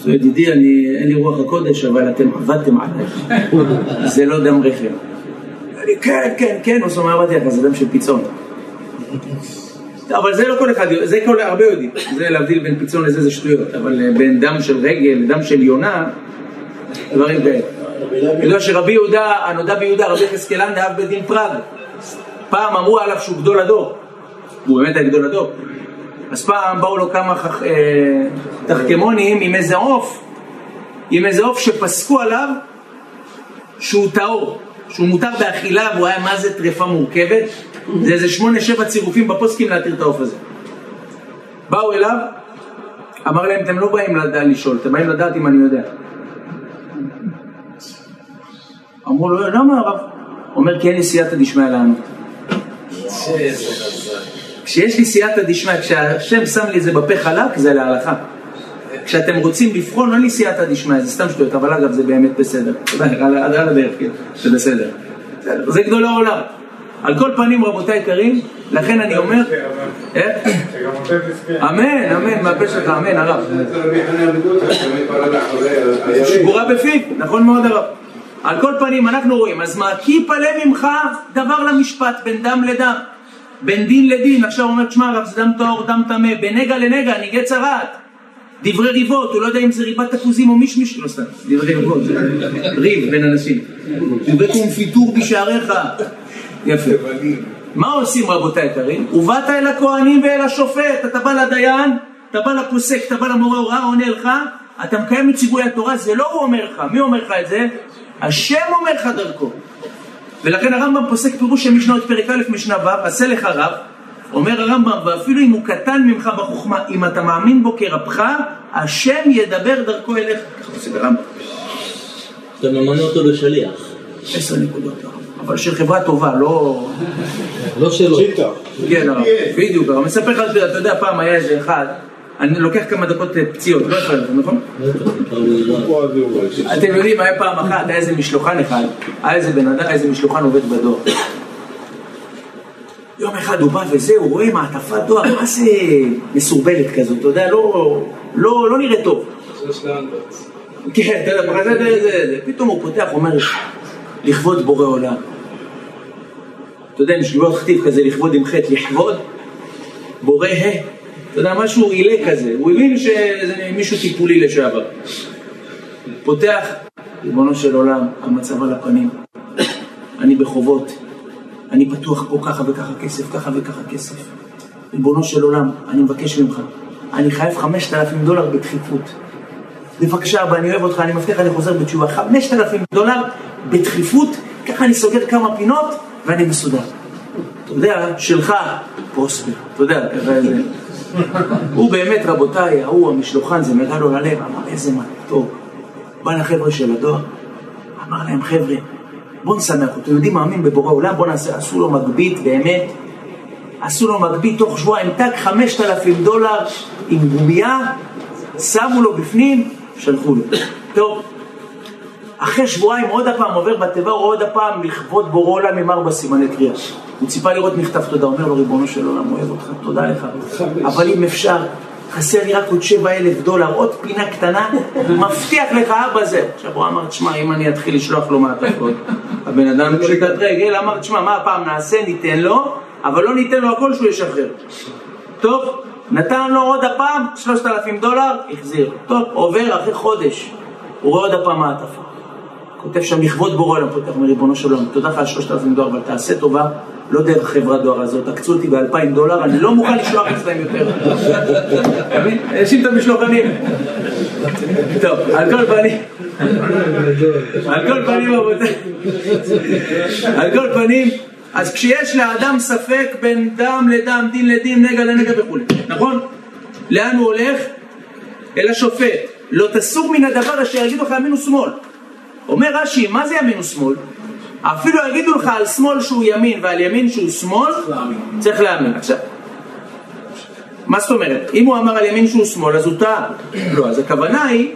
אז ידידי, אני, אין לי רוח הקודש, אבל אתם עבדתם עליי. זה לא דם רחם. אני, כן, כן, כן, הוא אומר, אמרתי לך, זה דם של פיצון. אבל זה לא כל אחד, זה כל הרבה יודעים, זה להבדיל בין פיצון לזה זה שטויות, אבל אה, בין דם של רגל לדם של יונה, דברים כאלה. בגלל שרבי יהודה, הנודע ביהודה, רבי יחזקאלן דאב בדין פראג, פעם אמרו עליו שהוא גדול הדור, הוא באמת היה גדול הדור, אז פעם באו לו כמה. אה, תחכמונים עם איזה עוף, עם איזה עוף שפסקו עליו שהוא טהור, שהוא מותר באכילה והוא היה מה זה טרפה מורכבת, זה איזה שמונה שבע צירופים בפוסקים להתיר את העוף הזה. באו אליו, אמר להם אתם לא באים לדעת לשאול, אתם באים לדעת אם אני יודע. אמרו לו למה הרב? אומר כי אין לי סייעתא דשמיא לענות. כשיש לי סייעתא דשמיא, כשהשם שם לי את זה בפה חלק, זה להלכה. כשאתם רוצים לבחון, אין לי סייעתא דשמיא, זה סתם שטויות, אבל אגב זה באמת בסדר. על הדרך, כן, זה. בסדר, זה גדול העולם. על כל פנים, רבותיי יקרים, לכן אני אומר... אה? שגם אתם תזכה. אמן, אמן, מהפה שלך, אמן, הרב. שגורה בפיו, נכון מאוד הרב. על כל פנים אנחנו רואים, אז מה, כי יפלא ממך דבר למשפט, בין דם לדם, בין דין לדין, עכשיו אומר, תשמע הרב, זה דם טהור, דם טמא, בין נגע לנגע, ניגי צרעת, דברי ריבות, הוא לא יודע אם זה ריבת תפוזים או מישמיש, לא סתם, דברי ריבות, ריב בין אנשים, דברי קונפיטור בשעריך, יפה. מה עושים רבותיי היקרים? ובאת אל הכהנים ואל השופט, אתה בא לדיין, אתה בא לפוסק, אתה בא למורה הוראה, עונה לך, אתה מקיים את ציווי התורה, זה לא הוא אומר לך, מי אומר לך את זה? השם אומר לך דרכו. ולכן הרמב"ם פוסק פירוש של משנות פרק א' משנה ו', עשה לך רב, אומר הרמב"ם, ואפילו אם הוא קטן ממך בחוכמה, אם אתה מאמין בו כרבך, השם ידבר דרכו אליך. ככה פוסק הרמב"ם. אתה ממנה אותו לשליח. עשר נקודות, הרב. אבל של חברה טובה, לא... לא שלו. כן, הרב, בדיוק, הרב. מספר לך, אתה יודע, פעם היה איזה אחד, אני לוקח כמה דקות אה, פציעות, לא הפריע לכם, נכון? אתם יודעים, היה פעם אחת, היה איזה משלוחן אחד, היה איזה בן אדם, איזה משלוחן עובד בדואר. יום אחד הוא בא וזה, הוא רואה מעטפת דואר, מה זה מסורבלת כזאת, אתה יודע, לא, לא, לא נראה טוב. כן, אתה יודע, זה, זה, זה, זה. פתאום הוא פותח, אומר, לכבוד בורא עולם. אתה יודע, משלוח כתיב כזה, לכבוד עם חטא, לכבוד בורא ה. אתה יודע, משהו עילה כזה, הוא הבין שזה מישהו טיפולי לשעבר. פותח, ריבונו של עולם, המצב על הפנים, אני בחובות, אני פתוח פה ככה וככה כסף, ככה וככה כסף. ריבונו של עולם, אני מבקש ממך, אני חייב חמשת אלפים דולר בדחיפות. בבקשה, אבא, אני אוהב אותך, אני מבטיח, אני חוזר בתשובה. חמשת אלפים דולר בדחיפות, ככה אני סוגר כמה פינות ואני מסודר. אתה יודע, שלך, פרוספר, אתה יודע. הוא באמת, רבותיי, ההוא, המשלוחן, זה נגע לו ללב, אמר, איזה מתוק. בא לחבר'ה של הדואר, אמר להם, חבר'ה, בואו נשמח אותו, יהודי מאמין בבורא עולם, בואו נעשה, עשו לו מגבית, באמת, עשו לו מגבית תוך שבועיים, חמשת אלפים דולר עם גומייה, שמו לו בפנים, שלחו לו. טוב, אחרי שבועיים עוד הפעם עובר בתיבה, הוא עוד הפעם לכבוד בורא עולם עם ארבע סימני קריאה. הוא ציפה לראות מכתב תודה, אומר לו ריבונו של עולם, אוהב אותך, תודה לך. אבל אם אפשר, חסר לי רק עוד שבע אלף דולר, עוד פינה קטנה, מבטיח לך אבא זה. עכשיו הוא אמר, תשמע, אם אני אתחיל לשלוח לו מעטפות, הבן אדם פשיטת רגל, אמר, תשמע, מה הפעם נעשה, ניתן לו, אבל לא ניתן לו הכל שהוא ישחרר. טוב, נתן לו עוד הפעם, שלושת אלפים דולר, החזיר. טוב, עובר אחרי חודש, הוא רואה עוד הפעם מעטפה. כותב שם לכבוד בורא עולם, פותח מריבונו של עולם, תודה לך על שלושת אלפים דולר, אבל תעשה טובה, לא דרך חברת דואר הזאת, תקצו אותי באלפיים דולר, אני לא מוכן לשלוח אצלם יותר. אתה מבין? האשים את המשלוחנים. טוב, על כל פנים, על כל פנים, על כל פנים, אז כשיש לאדם ספק בין דם לדם, דין לדין, נגע לנגע וכולי, נכון? לאן הוא הולך? אל השופט. לא תסור מן הדבר אשר יגידו לך ימין ושמאל. אומר רש"י, מה זה ימין ושמאל? אפילו יגידו לך על שמאל שהוא ימין ועל ימין שהוא שמאל, צריך להאמין. עכשיו, מה זאת אומרת? אם הוא אמר על ימין שהוא שמאל, אז הוא טעה. לא, אז הכוונה היא,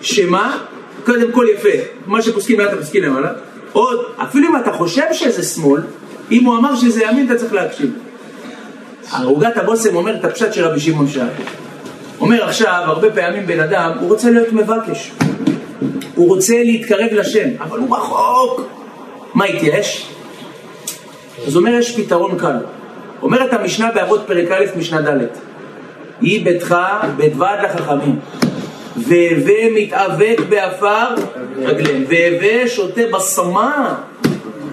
שמה? קודם כל יפה, מה שפוסקים לאט הפוסקים למעלה. עוד, אפילו אם אתה חושב שזה שמאל, אם הוא אמר שזה ימין, אתה צריך להקשיב. ערוגת הבושם אומר את הפשט של רבי שמעון שער. אומר עכשיו, הרבה פעמים בן אדם, הוא רוצה להיות מבקש. הוא רוצה להתקרב לשם, אבל הוא רחוק. מה התייאש? אז אומר, יש פתרון קל. אומרת המשנה באבות פרק א', משנה ד', יהי ביתך בית ועד לחכמים, והווה מתאבק בעפר רגליהם, והווה שותה בצמא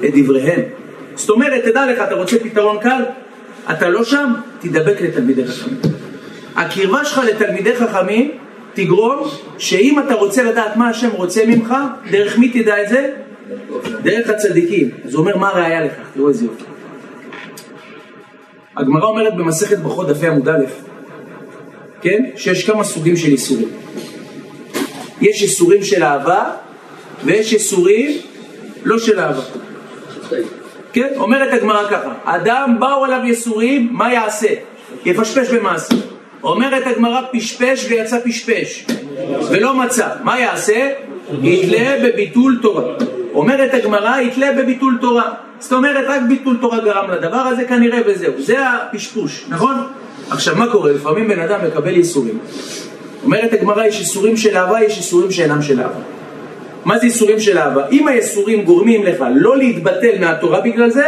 את דבריהם. זאת אומרת, תדע לך, אתה רוצה פתרון קל? אתה לא שם, תדבק לתלמידי חכמים. הקרבה שלך לתלמידי חכמים תגרום שאם אתה רוצה לדעת מה השם רוצה ממך, דרך מי תדע את זה? דרך הצדיקים. אז הוא אומר, מה הראיה לכך? תראו איזה יופי. הגמרא אומרת במסכת ברכות דפי עמוד א', כן? שיש כמה סוגים של איסורים. יש איסורים של אהבה ויש איסורים לא של אהבה. כן? אומרת הגמרא ככה, אדם באו אליו ייסורים, מה יעשה? יפשפש במעשה. אומרת הגמרא פשפש ויצא פשפש ולא מצא, מה יעשה? יתלה בביטול תורה. אומרת הגמרא יתלה בביטול תורה. זאת אומרת רק ביטול תורה גרם לדבר הזה כנראה וזהו, זה הפשפוש, נכון? עכשיו, מה קורה? לפעמים בן אדם מקבל ייסורים. אומרת הגמרא, יש ייסורים של אהבה, יש ייסורים שאינם של אהבה. מה זה ייסורים של אהבה? אם הייסורים גורמים לך לא להתבטל מהתורה בגלל זה,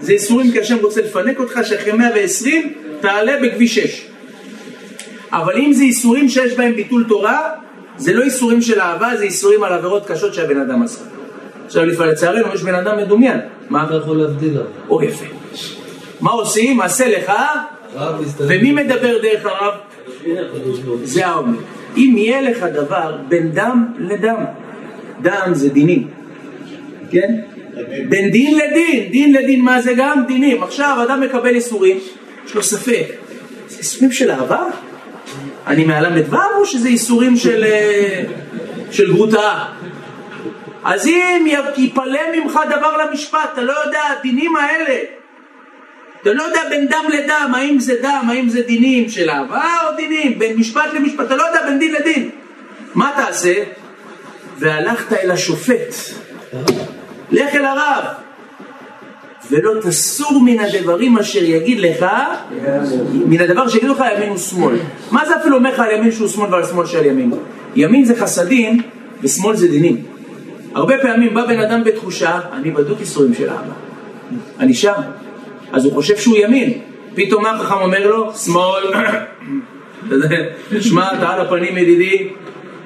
זה ייסורים כי השם רוצה לפנק אותך שאחרי 120 תעלה בכביש 6. אבל אם זה ייסורים שיש בהם ביטול תורה, זה לא ייסורים של אהבה, זה ייסורים על עבירות קשות שהבן אדם עשה. עכשיו לפעמים לצערנו יש בן אדם מדומיין. מה? אתה יכול להבדיל אבל. או יפה. מה עושים? עשה לך. ומי מדבר דרך הרב? זה העומד. אם יהיה לך דבר בין דם לדם, דם זה דינים, כן? בין דין לדין, דין לדין מה זה גם? דינים. עכשיו אדם מקבל איסורים, יש לו ספק, זה איסורים של אהבה? אני מהל"ו או שזה איסורים של, אה, של גרוטאה? אז אם ייפלא ממך דבר למשפט, אתה לא יודע, הדינים האלה, אתה לא יודע בין דם לדם, האם זה דם, האם זה דינים של אהבה או דינים, בין משפט למשפט, אתה לא יודע בין דין לדין. מה תעשה? והלכת אל השופט, לך אל הרב, ולא תסור מן הדברים אשר יגיד לך, מן הדבר שיגידו לך ימין ושמאל. מה זה אפילו אומר לך על ימין שהוא שמאל ועל שמאל של ימין? ימין זה חסדים ושמאל זה דינים. הרבה פעמים בא בן אדם בתחושה, אני בדוק איסורים של אבא. אני שם. אז הוא חושב שהוא ימין. פתאום מה החכם אומר לו? שמאל. שמע, אתה על הפנים ידידי,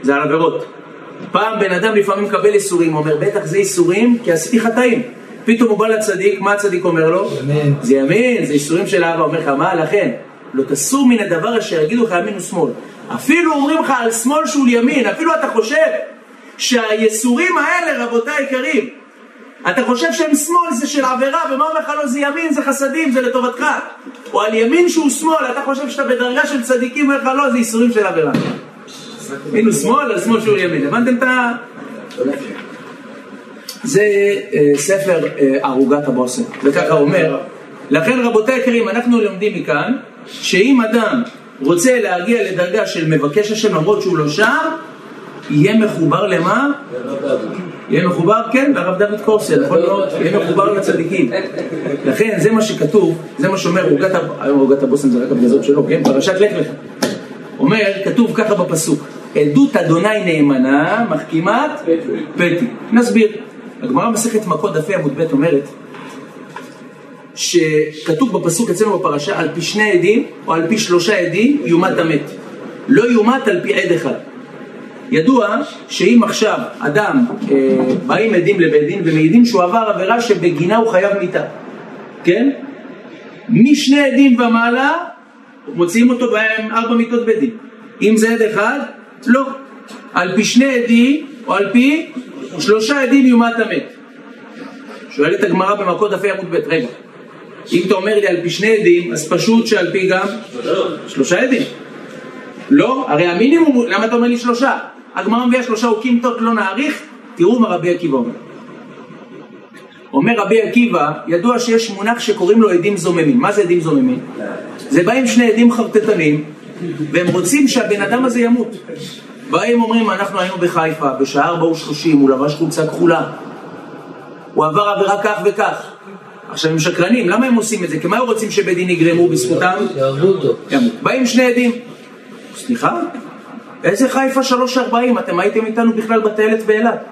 זה על עבירות. פעם בן אדם לפעמים מקבל איסורים, הוא אומר, בטח זה איסורים כי עשיתי חטאים. פתאום הוא בא לצדיק, מה הצדיק אומר לו? ימין. זה ימין, זה איסורים של אבא. אומר לך, מה לכן? לא תסור מן הדבר אשר יגידו לך ימין ושמאל. אפילו אומרים לך על שמאל שהוא ימין, אפילו אתה חושב שהייסורים האלה, רבותיי היקרים, אתה חושב שהם שמאל זה של עבירה, ומה אומר לך לא זה ימין, זה חסדים, זה לטובתך. או על ימין שהוא שמאל, אתה חושב שאתה בדרגה של צדיקים, אומר לך לא, זה ייסורים של עבירה. הנה שמאל, על שמאל שהוא ימין. הבנתם את ה... זה אה, ספר אה, ערוגת הבושם, וככה הוא אומר. לכן רבותיי היקרים, אנחנו לומדים מכאן, שאם אדם רוצה להגיע לדרגה של מבקש השם למרות שהוא לא שם, יהיה מחובר למה? יהיה מחובר, כן, לרב דוד קורסל, יכול להיות, יהיה מחובר לצדיקים. לכן זה מה שכתוב, זה מה שאומר ערוגת ה- ערוגת הבושם זה רק הבגזות שלו, כן, פרשת לך לך. אומר, כתוב ככה בפסוק, עדות אדוני נאמנה, מחכימת פתי. נסביר. הגמרא מסכת מכות דפי עמוד ב' אומרת שכתוב בפסוק אצלנו בפרשה על פי שני עדים או על פי שלושה עדים יומת המת. לא יומת על פי עד אחד. ידוע שאם עכשיו אדם, אה, באים עדים לבית דין ומעידים שהוא עבר עבירה שבגינה הוא חייב מיתה, כן? משני עדים ומעלה מוציאים אותו בהם ארבע מיתות בית דין. אם זה עד אחד, לא. על פי שני עדים או על פי שלושה עדים יומת המת. שואלת הגמרא במכות דפי עמוד ב', רגע, אם אתה אומר לי על פי שני עדים, אז פשוט שעל פי גם שלושה עדים. לא, הרי המינימום, למה אתה אומר לי שלושה? הגמרא מביאה שלושה חוקים טוב לא נאריך, תראו מה רבי עקיבא אומר. אומר רבי עקיבא, ידוע שיש מונח שקוראים לו עדים זוממים. מה זה עדים זוממים? זה באים שני עדים חרטטנים, והם רוצים שהבן אדם הזה ימות. באים אומרים, אנחנו היינו בחיפה, בשעה 4 ושלושים, הוא לבש חולצה כחולה. הוא עבר עבירה כך וכך. עכשיו הם שקרנים, למה הם עושים את זה? כי מה הם רוצים שבית דין יגרמו בזכותם? יהרגו אותו. ימות. באים שני עדים. סליחה? איזה חיפה 340? אתם הייתם איתנו בכלל בטיילת באילת.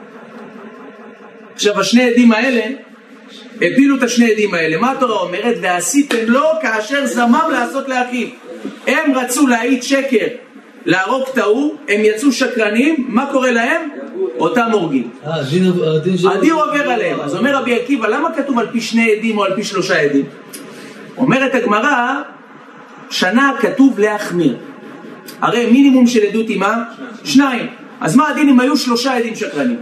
עכשיו השני עדים האלה, הפילו את השני עדים האלה. מה התורה אומרת? ועשיתם לו כאשר זמם לעשות לאחיו. הם רצו להעיד שקר, להרוג את ההוא, הם יצאו שקרנים, מה קורה להם? אותם הורגים. אה, הדין- עובר עליהם. אז אומר רבי עקיבא, למה כתוב על פי שני עדים או על פי שלושה עדים? אומרת הגמרא, שנה כתוב להחמיר. הרי מינימום של עדות היא מה? שניים. אז מה הדין אם היו שלושה עדים שקרנים?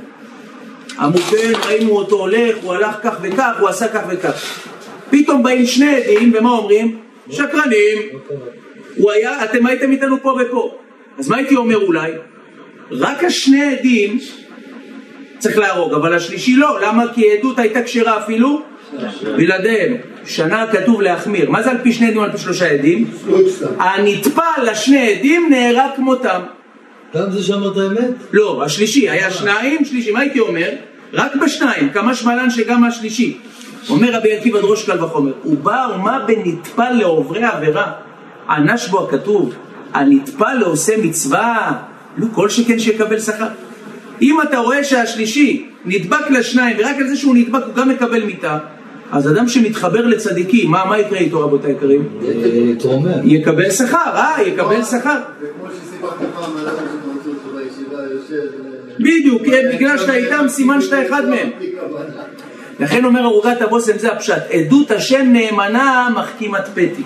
אמרו כן, ראינו אותו הולך, הוא הלך כך וכך, הוא עשה כך וכך. פתאום באים שני עדים, ומה אומרים? שקרנים. הוא היה, אתם הייתם איתנו פה ופה. אז מה הייתי אומר אולי? רק השני עדים צריך להרוג, אבל השלישי לא, למה? כי העדות הייתה כשרה אפילו בלעדיהם. שנה כתוב להחמיר. מה זה על פי שני עדים על פי שלושה עדים? הנטפל לשני עדים נהרג כמותם. גם זה שאמרת אמת? לא, השלישי, היה שניים, שלישי, מה הייתי אומר? רק בשניים, כמה שמלן שגם השלישי. אומר רבי עקיבא דרוש קל וחומר, הוא בא ומה בנטפל לעוברי עבירה. ענש בו הכתוב, הנטפל לעושה מצווה, לו כל שכן שיקבל שכר. אם אתה רואה שהשלישי נדבק לשניים, ורק על זה שהוא נדבק הוא גם מקבל מיתה, אז אדם שמתחבר לצדיקים, מה, מה יקרה איתו רבותי היקרים? תרומם. יקבל שכר, אה, יקבל שכר. בדיוק, כן, בגלל שאתה איתם, סימן שאתה אחד מהם. לכן אומר ערוגת הבושם זה הפשט, עדות השם נאמנה מחכימת פתי.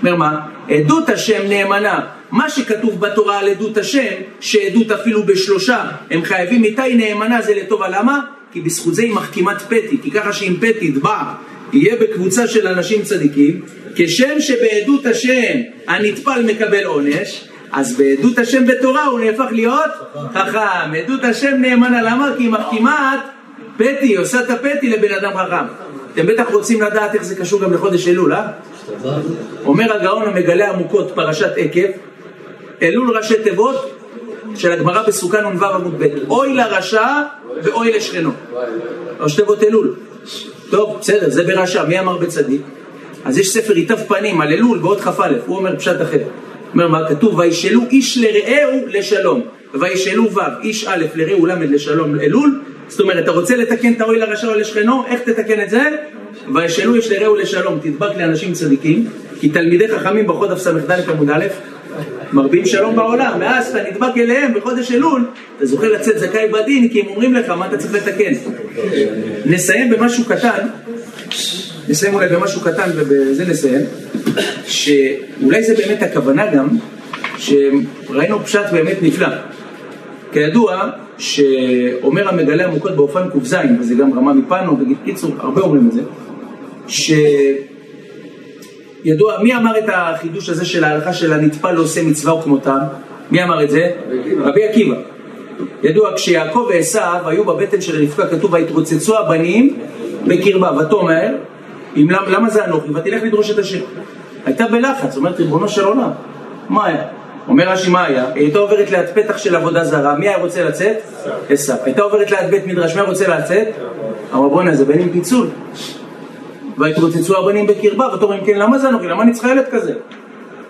אומר מה? עדות השם נאמנה. מה שכתוב בתורה על עדות השם, שעדות אפילו בשלושה, הם חייבים איתה היא נאמנה זה לטובה. למה? כי בזכות זה היא מחכימת פתי. כי ככה שאם פתי יטבע, יהיה בקבוצה של אנשים צדיקים, כשם שבעדות השם הנטפל מקבל עונש, אז בעדות השם בתורה הוא נהפך להיות חכם. עדות השם נאמנה, למה? כי היא מחכימת פתי, היא עושה את הפתי לבן אדם חכם. אתם בטח רוצים לדעת איך זה קשור גם לחודש אלול, אה? אומר הגאון המגלה עמוקות פרשת עקב, אלול ראשי תיבות של הגמרא בסוכה נ"ו עמוד ב', אוי לרשע ואוי לשכנו. ראשי תיבות אלול. טוב, בסדר, זה ברשע, מי אמר בצדיק? אז יש ספר עיטב פנים על אלול ועוד כ"א, הוא אומר פשט אחר. אומר מה כתוב? וישאלו איש לרעהו לשלום, וישאלו ו' איש א' לרעהו ל' לשלום אלול, זאת אומרת, אתה רוצה לתקן את האוי לרשע או לשכנו, איך תתקן את זה? וישאלו איש לרעהו לשלום, תדבק לאנשים צדיקים, כי תלמידי חכמים בחוד ס"ד עמוד א', מרבים שלום בעולם, ואז אתה נדבק אליהם בחודש אלול, אתה זוכה לצאת זכאי בדין, כי הם אומרים לך מה אתה צריך לתקן. נסיים במשהו קטן, נסיים אולי במשהו קטן ובזה נסיים, שאולי זה באמת הכוונה גם, שראינו פשט באמת נפלא. כידוע, שאומר המגלה עמוקות באופן ק"ז, וזה גם רמה מפנו, בקיצור, הרבה אומרים את זה, שידוע, מי אמר את החידוש הזה של ההלכה של הנטפל לא עושה מצווה וכמותם? מי אמר את זה? רבי עקיבא. ידוע, כשיעקב ועשיו היו בבטן של רבקה, כתוב, ויתרוצצו הבנים בקרבה, ותאמר, אם, למה, למה זה אנוכי? ותלך לדרוש את השם. הייתה בלחץ, אומרת, ריבונו של עולם, מה היה? אומר רש"י, מה היה? היא הייתה עוברת ליד פתח של עבודה זרה, מי היה רוצה לצאת? עשיו. הייתה עוברת ליד בית מדרש, מי היה רוצה לצאת? אמר בואנה, זה בן עם פיצול. ויתרוצצו הבנים בקרבה, ואתה אומר, כן, למה זה אנוכי? למה אני צריכה ילד כזה?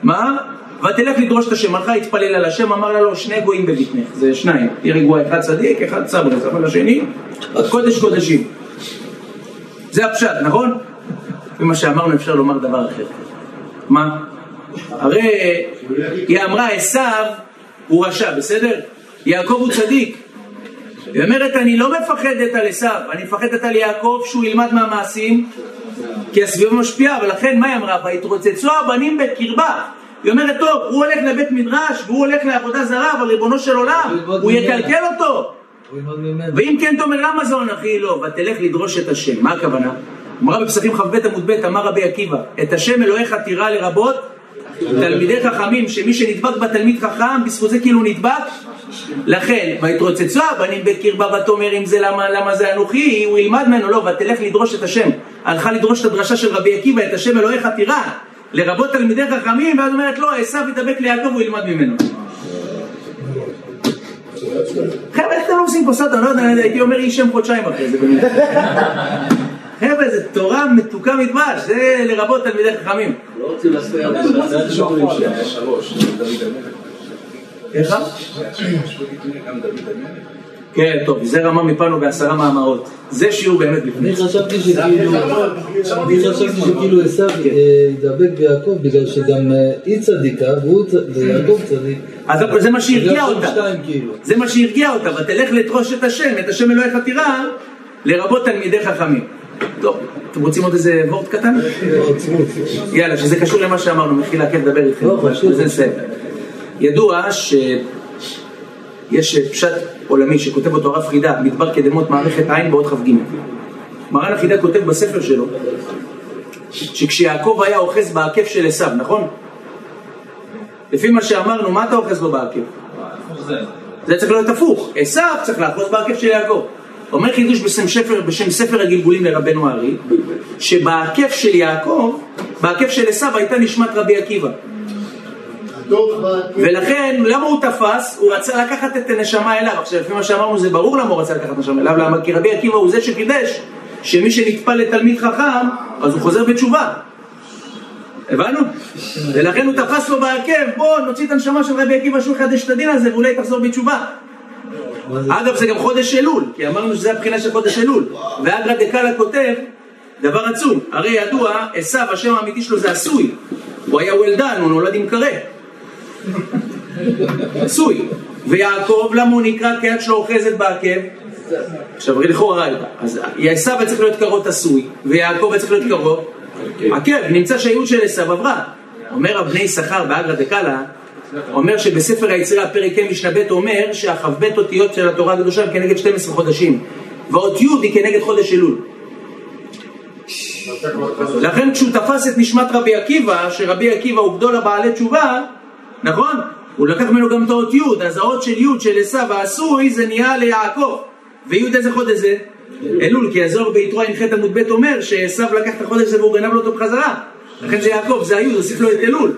מה? ותלך לדרוש את השם, הלכה התפלל על השם, אמר לה לו, שני גויים בבטנך, זה שניים, היא רגועה, אחד צדיק, אחד צברס, אבל השני, קודש קודשים. זה הפשט, נכון? ומה שאמרנו אפשר לומר דבר אחר. מה? הרי היא אמרה עשיו הוא רשע, בסדר? יעקב הוא צדיק. היא אומרת אני לא מפחדת על עשיו, אני מפחדת על יעקב שהוא ילמד מהמעשים כי הסביבה משפיעה, ולכן מה היא אמרה? ויתרוצצו הבנים בקרבה. היא אומרת טוב, הוא הולך לבית מדרש והוא הולך לעבודה זרה, אבל ריבונו של עולם, הוא יקלקל אותו. ואם כן תאמר למה זו אנכי לא, ותלך לדרוש את השם, מה הכוונה? אמרה בפסחים כ"ב עמוד ב', אמר רבי עקיבא, את השם אלוהיך תירא לרבות תלמידי חכמים, שמי שנדבק בתלמיד חכם, בזכות זה כאילו נדבק. לכן, ויתרוצצו הבנים בקרבה ותאמר אם זה למה, למה זה אנוכי, הוא ילמד ממנו, לא, ותלך לדרוש את השם. הלכה לדרוש את הדרשה של רבי עקיבא, את השם אלוהיך תירא, לרבות תלמידי חכמים, ואז אומרת לא, עשו ידבק ליעקב, הוא ילמד ממנו. חבר'ה, איך אתם לא עושים פה סרטון? לא יודע, הייתי אומר איש שם חודשיים אחרי זה באמת. חבר'ה, זה תורה מתוקה מדבש, זה לרבות תלמידי חכמים. לא רוצים להסתיר איך? כן, טוב, זה רמה מפנו בעשרה מאמרות. זה שיעור באמת בפני. אני חשבתי שכאילו, אני חשבתי שכאילו עשיו אה, ידבק ביעקב בגלל שגם אה, היא צדיקה והוא ויעקב צדיק. אז זה מה שהרגיע אותה. כאילו. זה מה שהרגיע אותה, ותלך לדרוש את השם, את השם אלוהיך תירא, לרבות תלמידי חכמים. טוב, אתם רוצים עוד איזה וורט קטן? יאללה, שזה קשור למה שאמרנו, מחילה, כן, לדבר איתכם. לא, חשוב. ידוע שיש פשט עולמי שכותב אותו הרב חידה, מדבר קדמות מערכת עין בעוד כ"ג. מרן החידה כותב בספר שלו, שכשיעקב היה אוחז בעקב של עשיו, נכון? לפי מה שאמרנו, מה אתה אוחז לו בעקב? זה צריך להיות הפוך, עשיו צריך לאחוז בעקב של יעקב. אומר חידוש בשם ספר, בשם ספר הגלגולים לרבנו הארי, שבעקב של יעקב, בעקב של עשיו הייתה נשמת רבי עקיבא. ולכן, למה הוא תפס? הוא רצה לקחת את הנשמה אליו. עכשיו, לפי מה שאמרנו, זה ברור למה הוא רצה לקחת את הנשמה אליו, למה? כי רבי עקיבא הוא זה שחידש שמי שנטפל לתלמיד חכם, אז הוא חוזר בתשובה. הבנו? ולכן הוא תפס לו בעקב, בוא נוציא את הנשמה של רבי עקיבא שהוא יחדש את הדין הזה ואולי תחזור בתשובה. אגב זה גם חודש אלול, כי אמרנו שזה הבחינה של חודש אלול. ואגרא דקאלה כותב דבר עצום, הרי ידוע, עשו השם האמיתי שלו זה עשוי. הוא היה וולדן, הוא נולד עם קרה. עשוי. ויעקב, למה הוא נקרא כי היד שלו אוחזת בעקב? עכשיו לכאורה אז עשו היה צריך להיות קרות עשוי, ויעקב היה צריך להיות קרות עקב, נמצא שהייעוד של עשו עברה. אומר הבני יששכר באגרא דקאלה, אומר שבספר היצירה פרק ה' משנה ב' אומר שהכ"ב אותיות של התורה הקדושה הם כנגד 12 חודשים ואות י' היא כנגד חודש אלול לכן כשהוא תפס את נשמת רבי עקיבא, שרבי עקיבא הוא גדול הבעלי תשובה, נכון? הוא לקח ממנו גם את האות י', אז האות של י' של עשו העשוי זה נהיה ליעקב וי' איזה חודש זה? אלול, כי הזוהר ביתרו עם ח' עמוד ב' אומר שעשו לקח את החודש הזה והוא גנב לו אותו בחזרה לכן זה יעקב, זה הי', הוסיף לו את אלול